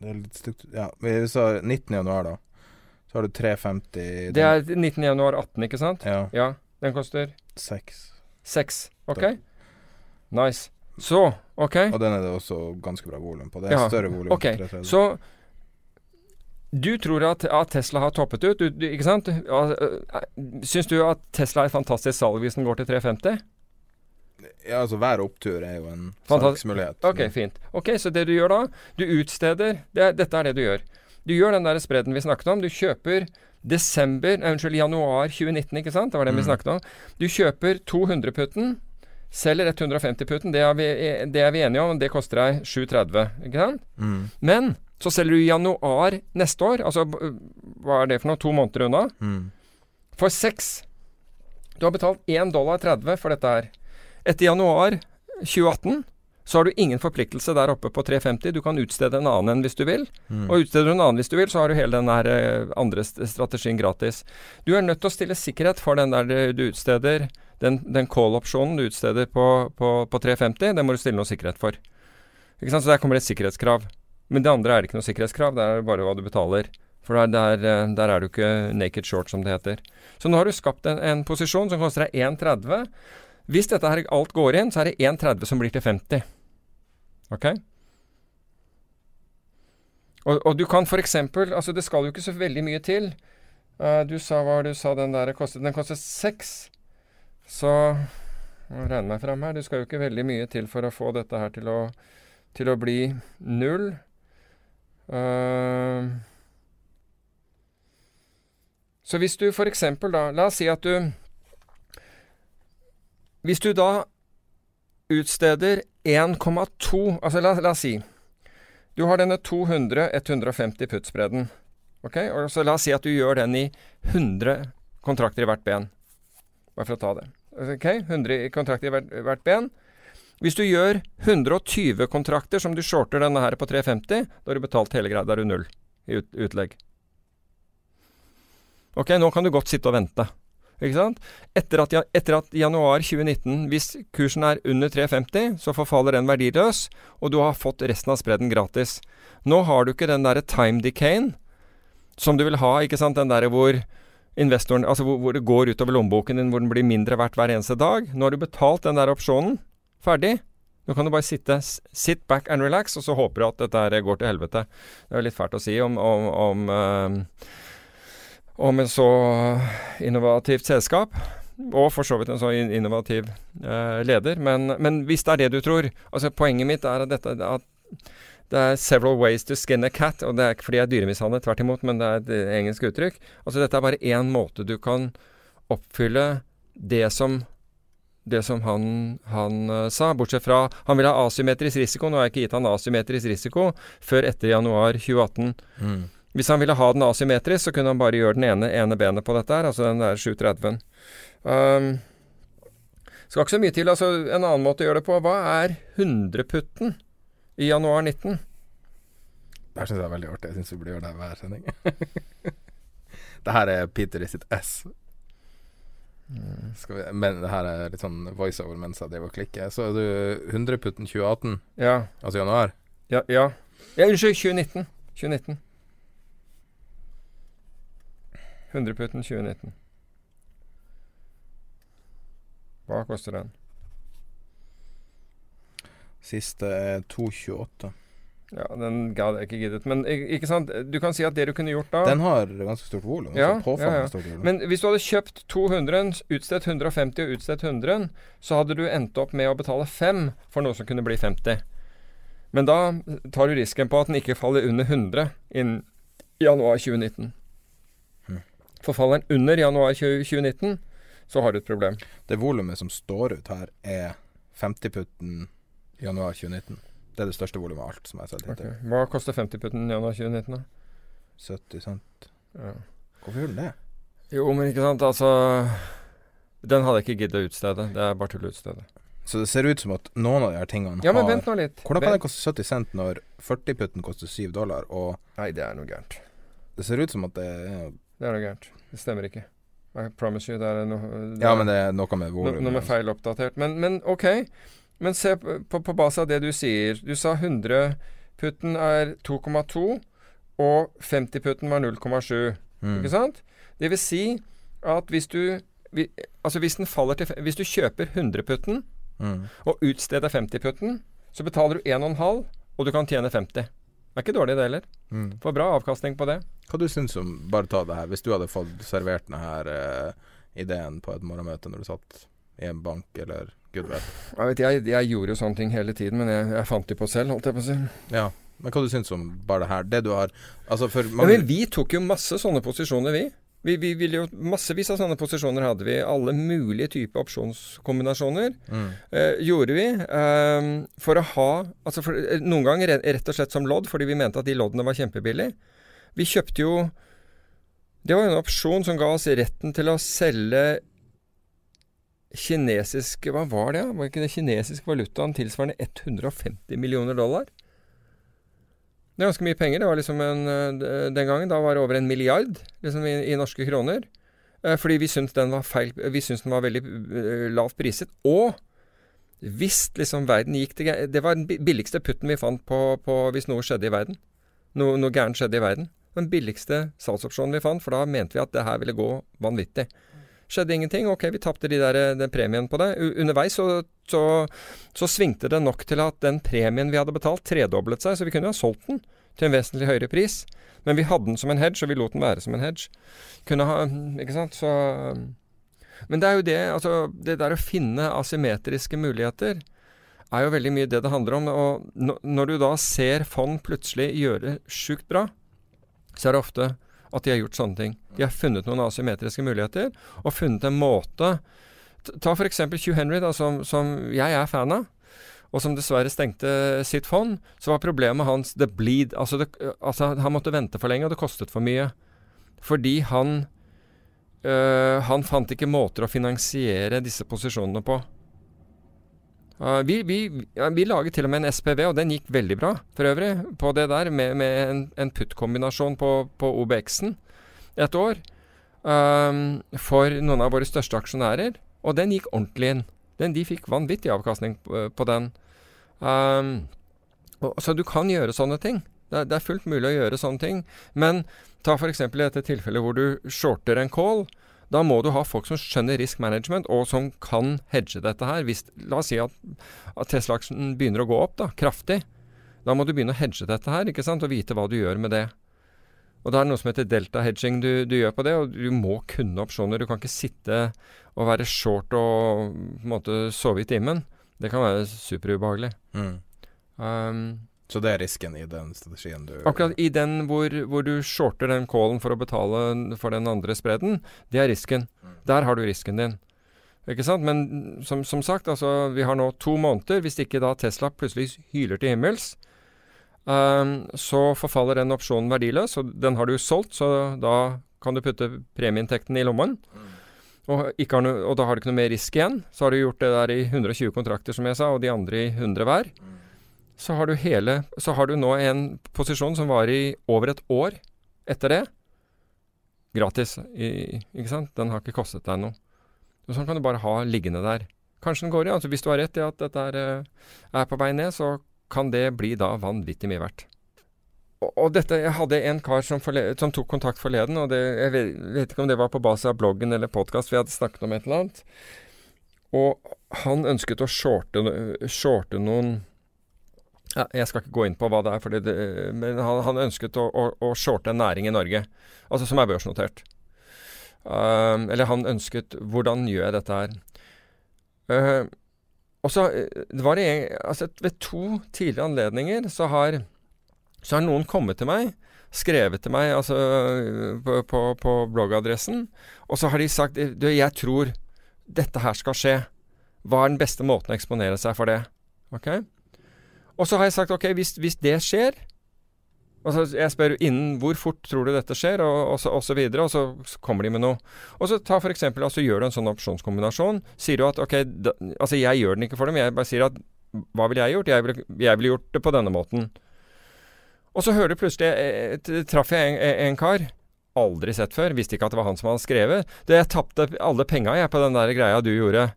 Det er litt stygt Ja, vi sa 19. januar, da. Så har du 350 Det er 19. januar 18, ikke sant? Ja. Ja, den koster 6. 6. Ok? Nice. Så, ok. Og den er det også ganske bra volum på. Det er Ja, større volum. Okay. på 330. Så du tror at, at Tesla har toppet ut, du, ikke sant? Ja, øh, Syns du at Tesla er et fantastisk salg hvis den går til 350? Ja, altså hver opptur er jo en Fantastisk. salgsmulighet. Ok, fint. Ok, Så det du gjør da, du utsteder det er, Dette er det du gjør. Du gjør den der spredden vi snakket om. Du kjøper desember, unnskyld, januar 2019, ikke sant? Det var den vi Mm. snakket om. Du kjøper 200-putten, selger 150-putten. Det, vi- det er vi enige om. Det koster deg 730, ikke sant? Mm. Men så selger du i januar neste år, altså hva er det for noe, to måneder unna, Mm. for seks. Du har betalt 1 dollar 30 for dette her. Etter januar 2018 så har du ingen forpliktelse der oppe på 350. Du kan utstede en annen enn hvis du vil. Mm. Og utsteder du en annen hvis du vil, så har du hele den der eh, andre strategien gratis. Du er nødt til å stille sikkerhet for den der eh, du utsteder, den, den call-opsjonen du utsteder på, på, på 350. Den må du stille noe sikkerhet for. Ikke sant? Så der kommer det et sikkerhetskrav. Men det andre er det ikke noe sikkerhetskrav, det er bare hva du betaler. For der, der, eh, der er du ikke naked short, som det heter. Så nå har du skapt en, en posisjon som koster deg 1,30. Hvis dette her alt går inn, så er det 1,30 som blir til 50. Ok? Og, og du kan f.eks. Altså, det skal jo ikke så veldig mye til. Uh, du sa hva du sa den der kostet? Den kostet 6. Så Nå regner jeg meg fram her. Du skal jo ikke veldig mye til for å få dette her til å, til å bli null. Uh, så hvis du f.eks. da La oss si at du Hvis du da utsteder 1,2 Altså la, la oss si du har denne 200-150 putt-spredden. Ok, og så La oss si at du gjør den i 100 kontrakter i hvert ben. Bare for å ta det. Ok, 100 kontrakter i hvert, hvert ben. Hvis du gjør 120 kontrakter som du shorter denne her på 350, da har du betalt hele greia. Da er du null i ut, utlegg. Ok, nå kan du godt sitte og vente. Etter at, etter at januar 2019, hvis kursen er under 350, så forfaller den verdiløs, og du har fått resten av spredden gratis. Nå har du ikke den derre time decayen som du vil ha, ikke sant? Den derre hvor investoren Altså hvor, hvor det går utover lommeboken din, hvor den blir mindre verdt hver eneste dag. Nå har du betalt den der opsjonen. Ferdig. Nå kan du bare sitte sit back and relax, og så håper du at dette går til helvete. Det er litt fælt å si om, om, om eh, om en så innovativt selskap, og for så vidt en så innovativ eh, leder. Men, men hvis det er det du tror altså Poenget mitt er at, dette, at det er 'several ways to skin a cat'. Og det er ikke fordi jeg er dyremishandlet, tvert imot, men det er et eh, engelsk uttrykk. Altså Dette er bare én måte du kan oppfylle det som det som han, han uh, sa, bortsett fra Han vil ha asymmetrisk risiko. Nå har jeg ikke gitt han asymmetrisk risiko før etter januar 2018. Mm. Hvis han ville ha den asymmetrisk, så kunne han bare gjøre den ene, ene benet på dette her, altså den der 730-en. Um, skal ikke så mye til. altså En annen måte å gjøre det på. Hva er 100-putten i januar 19? Det syns jeg er veldig artig. Jeg syns vi burde gjøre det hver sending. det her er Peter i sitt S. Skal vi, men det her er litt sånn voiceover mens jeg driver og klikker. Så er du 100-putten 2018, Ja. altså januar. Ja, ja. ja unnskyld, 2019. 2019. 100-putten 2019. Hva koster den? Siste er 228. Ja, Den gadd jeg ikke giddet. Men ikke sant? du kan si at det du kunne gjort da Den har ganske stort volum. Ja, altså ja, ja. Men hvis du hadde kjøpt 200, utstedt 150 og utstedt 100, så hadde du endt opp med å betale 5 for noe som kunne bli 50. Men da tar du risken på at den ikke faller under 100 innen januar 2019. For faller den under januar 2019, så har du et problem. Det volumet som står ut her, er 50-putten januar 2019. Det er det største volumet av alt som jeg har sett Ok. hittil. Hva koster 50-putten januar 2019, da? 70 cent. Ja. Hvorfor gjør den det? Jo, men ikke sant, altså Den hadde jeg ikke giddet å utstede. Det er bare tull å utstede. Så det ser ut som at noen av de her tingene Ja, men har vent nå litt. Hvordan kan det koste 70 cent når 40-putten koster 7 dollar, og Nei, det er noe gærent. det ser ut som at det er Det er noe gærent. Det stemmer ikke. I promise you, det er noe det Ja, men det er noe med volumet. noe med feil oppdatert. Men, men OK. Men se på, på, på base av det du sier. Du sa 100-putten er 2,2, og 50-putten var 0,7. Mm. Ikke sant? Det vil si at hvis du Altså hvis den faller til Hvis du kjøper 100-putten Mm. og utsteder 50-putten, så betaler du 1,5, og du kan tjene 50. Det er ikke dårlig, det heller. Mm. Får bra avkastning på det. Hva du syns om Bare ta det her. Hvis du hadde fått servert denne her uh, ideen på et morgenmøte når du satt i en bank, eller gud vet. Jeg, vet, jeg, jeg gjorde jo sånne ting hele tiden, men jeg, jeg fant de på selv, holdt jeg på å si. Ja. Men hva du syns om bare det her? Det du har Altså, for Ja, men vi tok jo masse sånne posisjoner, vi. Vi, vi ville jo Massevis av sånne posisjoner hadde vi. Alle mulige typer opsjonskombinasjoner mm. eh, gjorde vi. eh, for å ha altså for, eh, Noen ganger rett og slett som lodd, fordi vi mente at de loddene var kjempebillige. Vi kjøpte jo Det var en opsjon som ga oss retten til å selge kinesiske Hva var det? Var ikke det kinesiske valutaen tilsvarende 150 millioner dollar? Det er ganske mye penger. Det var liksom en, eh, Den gangen da var det over en milliard liksom i, i norske kroner. Eh, Fordi vi syntes den var feil Vi syntes den var veldig eh, lavt priset. Og hvis liksom verden gikk til Det var den billigste putten vi fant på, på hvis noe skjedde i verden. Noe, noe gærent skjedde i verden. Den billigste salgsopsjonen vi fant, for da mente vi at det her ville gå vanvittig. Skjedde ingenting. Ok, vi tapte de der, den premien på det. U underveis så, så, så svingte det nok til at den premien vi hadde betalt, tredoblet seg, så vi kunne ha solgt den til en vesentlig høyere pris. Men vi hadde den som en hedge, og vi lot den være som en hedge. Kunne ha Ikke sant? Så Men det er jo det Altså, det der å finne asymmetriske muligheter er jo veldig mye det det handler om. Og når du da ser fond plutselig gjøre sjukt bra, så er det ofte at de har gjort sånne ting. De har funnet noen asymmetriske muligheter, og funnet en måte Ta f.eks. Hugh Henry, da, som, som jeg er fan av, og som dessverre stengte sitt fond. Så var problemet hans the bleed. Altså, det, altså han måtte vente for lenge, og det kostet for mye. Fordi han øh, Han fant ikke måter å finansiere disse posisjonene på. Uh, vi, vi, vi laget til og med en SPV, og den gikk veldig bra for øvrig, på det der, med, med en, en putt-kombinasjon på, på OBX-en et år. um, for noen av våre største aksjonærer. Og den gikk ordentlig inn. Den, de fikk vanvittig avkastning på, på den. Um, og, så du kan gjøre sånne ting. Det, det er fullt mulig å gjøre sånne ting. Men ta f.eks. dette tilfellet hvor du shorter en call. Da må du ha folk som skjønner risk management, og som kan hedge dette her. Hvis, la oss si at, at Tesla-aksjen begynner å gå opp da, kraftig. Da må du begynne å hedge dette her, ikke sant, og vite hva du gjør med det. Og Det er noe som heter delta-hedging du, du gjør på det, og du må kunne opsjoner. Du kan ikke sitte og være short og på en måte sove i timen. Det kan være superubehagelig. Mm. Um, Så det er risken i den strategien du akkurat i den hvor, hvor du shorter den callen for å betale for den andre spredden, det er risken. Der har du risken din. Ikke sant? Men som, som sagt, altså, vi har nå to måneder. Hvis ikke da Tesla plutselig hyler til himmels, um, så forfaller den opsjonen verdiløs, og den har du solgt, så da kan du putte premieinntekten i lommen. Og, ikke har noe, og da har du ikke noe mer risk igjen. Så har du gjort det der i 120 kontrakter, som jeg sa, og de andre i 100 hver. Så har hele Så har du nå en posisjon som varer i over et år etter det. Gratis, i, ikke sant? Den har ikke kostet deg noe. Og sånn kan du bare ha liggende der. Kanskje den går i. Altså hvis du har rett i at dette er, eh, er på vei ned, så kan det bli da vanvittig mye verdt. Og, og dette, Jeg hadde en kar som, forled, som tok kontakt forleden, og det, jeg vet, vet ikke om det var på base av bloggen eller podkast, vi hadde snakket om et eller annet. Og han ønsket å shorte, shorte noen ja, Jeg skal ikke gå inn på hva det er, det, men han, han ønsket å, å, å shorte en næring i Norge, altså som er børsnotert. Um, eller han ønsket Hvordan gjør jeg dette her? Uh, og så det var det en, altså Ved to tidligere anledninger så har, så har noen kommet til meg, skrevet til meg altså, på, på, på bloggadressen, og så har de sagt du, 'Jeg tror dette her skal skje'. Hva er den beste måten å eksponere seg for det? Ok? Og så har jeg sagt ok, hvis, hvis det skjer og så Jeg spør innen hvor fort tror du dette skjer, og, og, så, og så videre, og så kommer de med noe. Og så ta for eksempel, altså gjør du en sånn opsjonskombinasjon. Sier du at ok, da, altså jeg gjør den ikke for dem, jeg bare sier at hva ville jeg gjort? Jeg ville, jeg gjort det på denne måten. Og så hører du plutselig eh, Traff jeg en, en, kar. Aldri sett før. Visste ikke at det var han som hadde skrevet. Det jeg tapte alle penga jeg på den der greia du gjorde.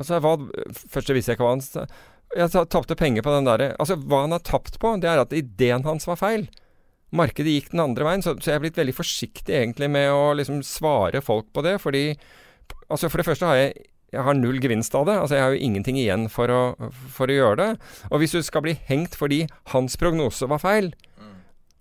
Altså, hva, Først visste jeg ikke hva han Jeg tapte penger på den derre Altså, hva han har tapt på, det er at ideen hans var feil. Markedet gikk den andre veien, så, så jeg er blitt veldig forsiktig egentlig med å liksom svare folk på det, fordi Altså, for det første har jeg jeg har null gevinst av det. Altså, jeg har jo ingenting igjen for å, for å gjøre det. Og hvis du skal bli hengt fordi hans prognose var feil,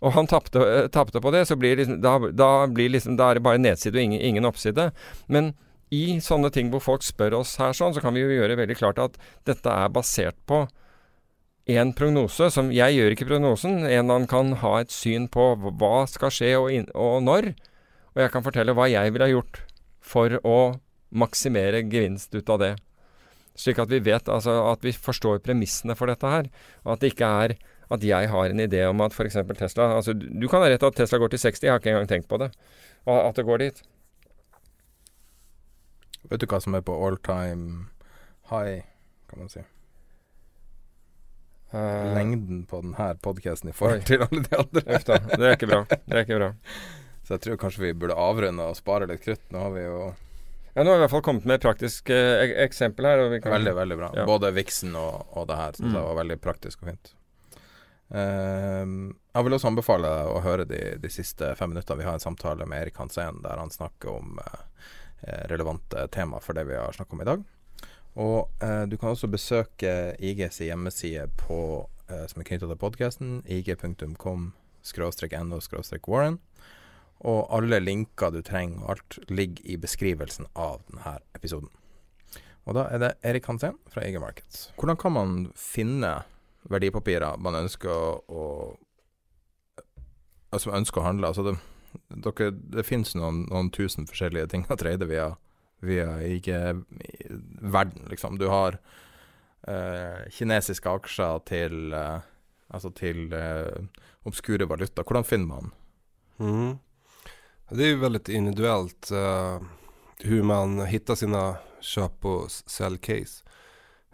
og han tapte, tapte på det, så blir liksom, da, da, blir liksom, da er det bare nedside og ingen, ingen, oppside. Men i sånne ting hvor folk spør oss her sånn, så kan vi jo gjøre veldig klart at dette er basert på en prognose som Jeg gjør ikke prognosen. En man kan ha et syn på hva skal skje og, in, og når. Og jeg kan fortelle hva jeg ville ha gjort for å maksimere gevinst ut av det. Slik at vi vet, altså at vi forstår premissene for dette her. Og at det ikke er at jeg har en idé om at f.eks. Tesla altså Du kan ha rett at Tesla går til 60, jeg har ikke engang tenkt på det. Og at det går dit. Vet du hva som er på all time high, kan man si? Uh, Lengden på denne podkasten i forhold til alle de andre. Efter, det er ikke bra. Det er ikke bra. Så jeg tror kanskje vi burde avrunde og spare litt krutt. Nå har vi jo ja, Nå har vi i hvert fall kommet med et praktisk eh, eksempel her. Kan, veldig, veldig bra. Ja. Både viksen og, og det her Så mm. det var veldig praktisk og fint. Uh, jeg vil også anbefale deg å høre de, de, siste fem minuttene. Vi har en samtale med Erik Hansen der han snakker om uh, relevante tema for det vi har snakket om i dag. Og eh, du kan også besøke IGs hjemmeside på, som er knytta til podkasten, ig.com no-warren. Og alle linker du trenger, og alt ligger i beskrivelsen av denne episoden. Og da er det Erik Hansen fra IG Markets. Hvordan kan man finne verdipapirer man ønsker å, å Altså ønsker å handle? Altså det, dere, det finnes noen, noen, tusen forskjellige ting å trade via, via ikke verden, liksom. Du har uh, kinesiske aksjer til uh, Altså til uh, obskure valuta. Hvordan finner man? Mm. Det er jo veldig individuelt uh, hur man hittar sina köp och säljcase.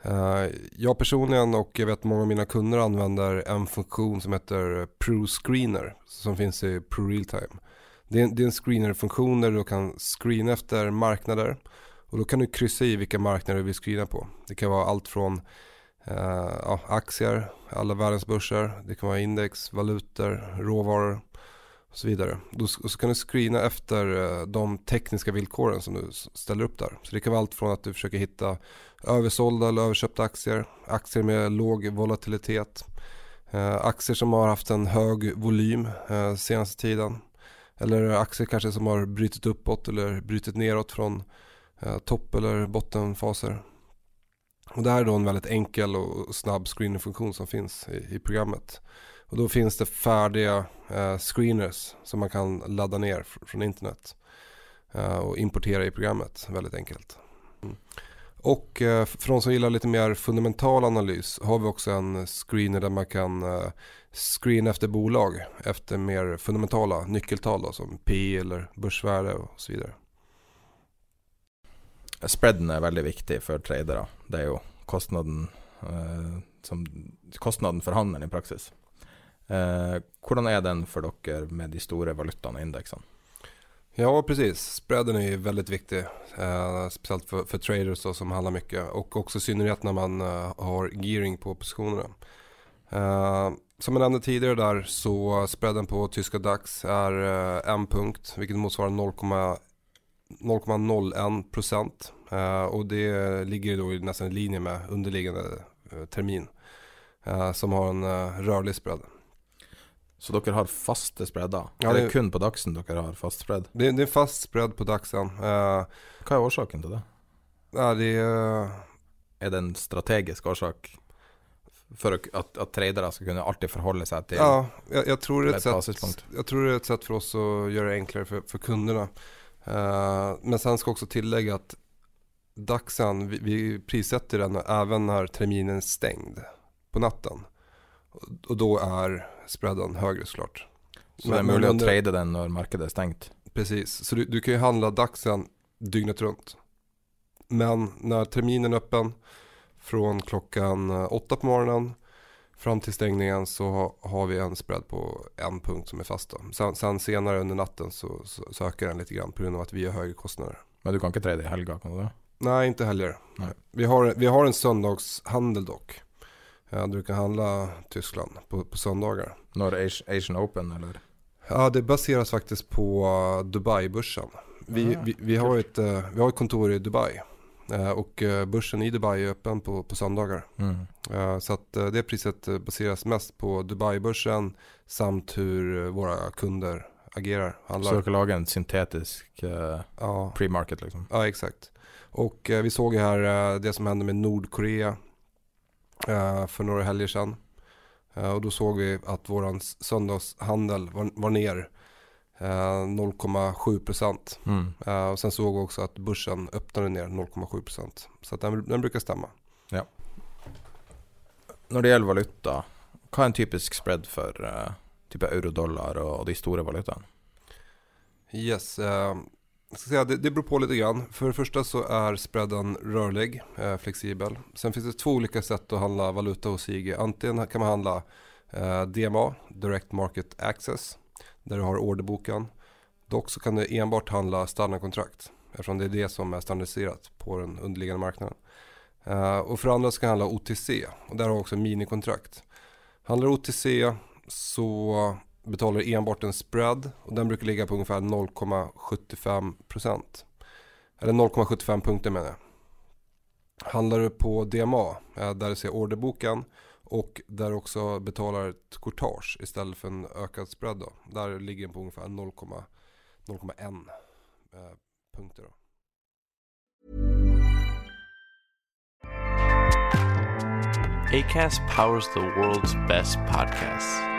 Uh, jag personligen och jag vet många av mina kunder använder en funktion som heter Pro Screener som finns i Pro Realtime. Det är, en screener-funktion där du kan screena efter marknader och då kan du kryssa i vilka marknader du vill screena på. Det kan vara allt från eh, aktier, alla världens börser, det kan vara index, valutor, råvaror och så vidare. Och så kan du screena efter uh, de tekniska villkoren som du ställer upp där. Så det kan vara allt från att du försöker hitta översålda eller överköpta aktier, aktier med låg volatilitet, eh, aktier som har haft en hög volym eh, senaste tiden eller aktier kanske som har brutit uppåt eller brutit neråt från eh, topp eller bottenfaser. Det här är en väldigt enkel och snabb screeningfunktion som finns i, i programmet. Och då finns det färdiga eh, screeners som man kan ladda ner från internet eh, och importera i programmet väldigt enkelt. Mm. Och eh, för de som gillar lite mer fundamental analys har vi också en screener där man kan eh, screena efter bolag efter mer fundamentala nyckeltal då, som P eller börsvärde och så vidare. Spreaden er veldig viktig for tradere. Det er jo kostnaden, eh, som, kostnaden for handelen i praksis. Eh, hvordan er den for dere med de store valutaene og indeksene? Ja, precis. Spreaden är väldigt viktig. Eh, speciellt för, för traders då, som handlar mycket. Och också i synnerhet när man eh, har gearing på positionerna. Eh, som jag nämnde tidigare där så spreaden på tyska DAX är eh, en punkt. Vilket motsvarar 0,01 procent. Eh, och det ligger då nästan i linje med underliggande eh, termin. som har en rörlig spread. Så dere har faste spredder? Ja, det er kun på Dagsen dere har fast spredd? Det, det, er fast spredd på Dagsen. Uh, Hva er årsaken til det? Ja, de, er er det en strategisk årsak for at, at tradere skal kunne alltid forholde seg til Ja, jeg, jeg, tror det er et sett sätt, tror det er et sett for oss å gjøre det enklere for, for kundene. Uh, men sen skal også tillegge at DAXen, vi, vi prissetter den även når terminen er stengt på natten. Og da då är høyere, så klart. Så det er mulig men å trade den når markedet er stengt. Precis, så du, du kan ju handla DAXen dygnet rundt. Men når terminen er öppen fra klockan eh, åtta på morgenen fram til stängningen så har vi en spread på en punkt som er fast. Sen, sen senere under natten så, så, så øker den litt grann på grunn av at vi har høyere kostnader. Men du kan ikke trade i helga, kan du det? Nei, ikke heller. Nej. Vi, har, vi har en söndagshandel dock. Ja, du kan handla Tyskland på, på söndagar. Når Asian Open, eller? Ja, det baseras faktiskt på uh, Dubai-börsen. Vi, Ah, vi, vi, har ett, uh, vi har ett kontor i Dubai. Uh, och börsen i Dubai är öppen på, på söndagar. Mm. Så att det priset baseras mest på Dubai-börsen samt hur våre våra kunder agerar, Så handlar. dere lager en syntetisk eh, Ja, pre-market, liksom? ja, exakt. Och uh, vi såg ju här uh, det som hände med Nordkorea uh, för några helger sedan. Uh, och då såg vi att vår søndagshandel söndagshandel var, var ner uh, 0,7 procent. Mm. Eh, sen såg vi också att börsen öppnade ner 0,7%. Så den, den brukar stämma. Når det gjelder valuta, hva er en typisk spread for uh, type euro-dollar og, og de store valutaene? Yes, eh, ska säga, det, det beror på lite grann. För det första så är spreaden rörlig, eh, flexibel. Sen finns det två olika sätt att handla valuta hos IG. Antingen kan man handla eh, DMA, Direct Market Access, där du har orderboken. Dock så kan du enbart handla standardkontrakt, eftersom det är det som är standardiserat på den underliggande marknaden. Eh, och för andra ska handla OTC, och där har du också minikontrakt. Handlar OTC så betalar enbart en spread och den brukar ligga på ungefär 0,75%. Eller 0,75 punkter menar jag. Handlar du på DMA, der där du ser där du också betalar ett courtage istället för en ökad spread då. Där ligger den på ungefär 0,1 0,1 eh, punkter då. Powers the world's best podcasts.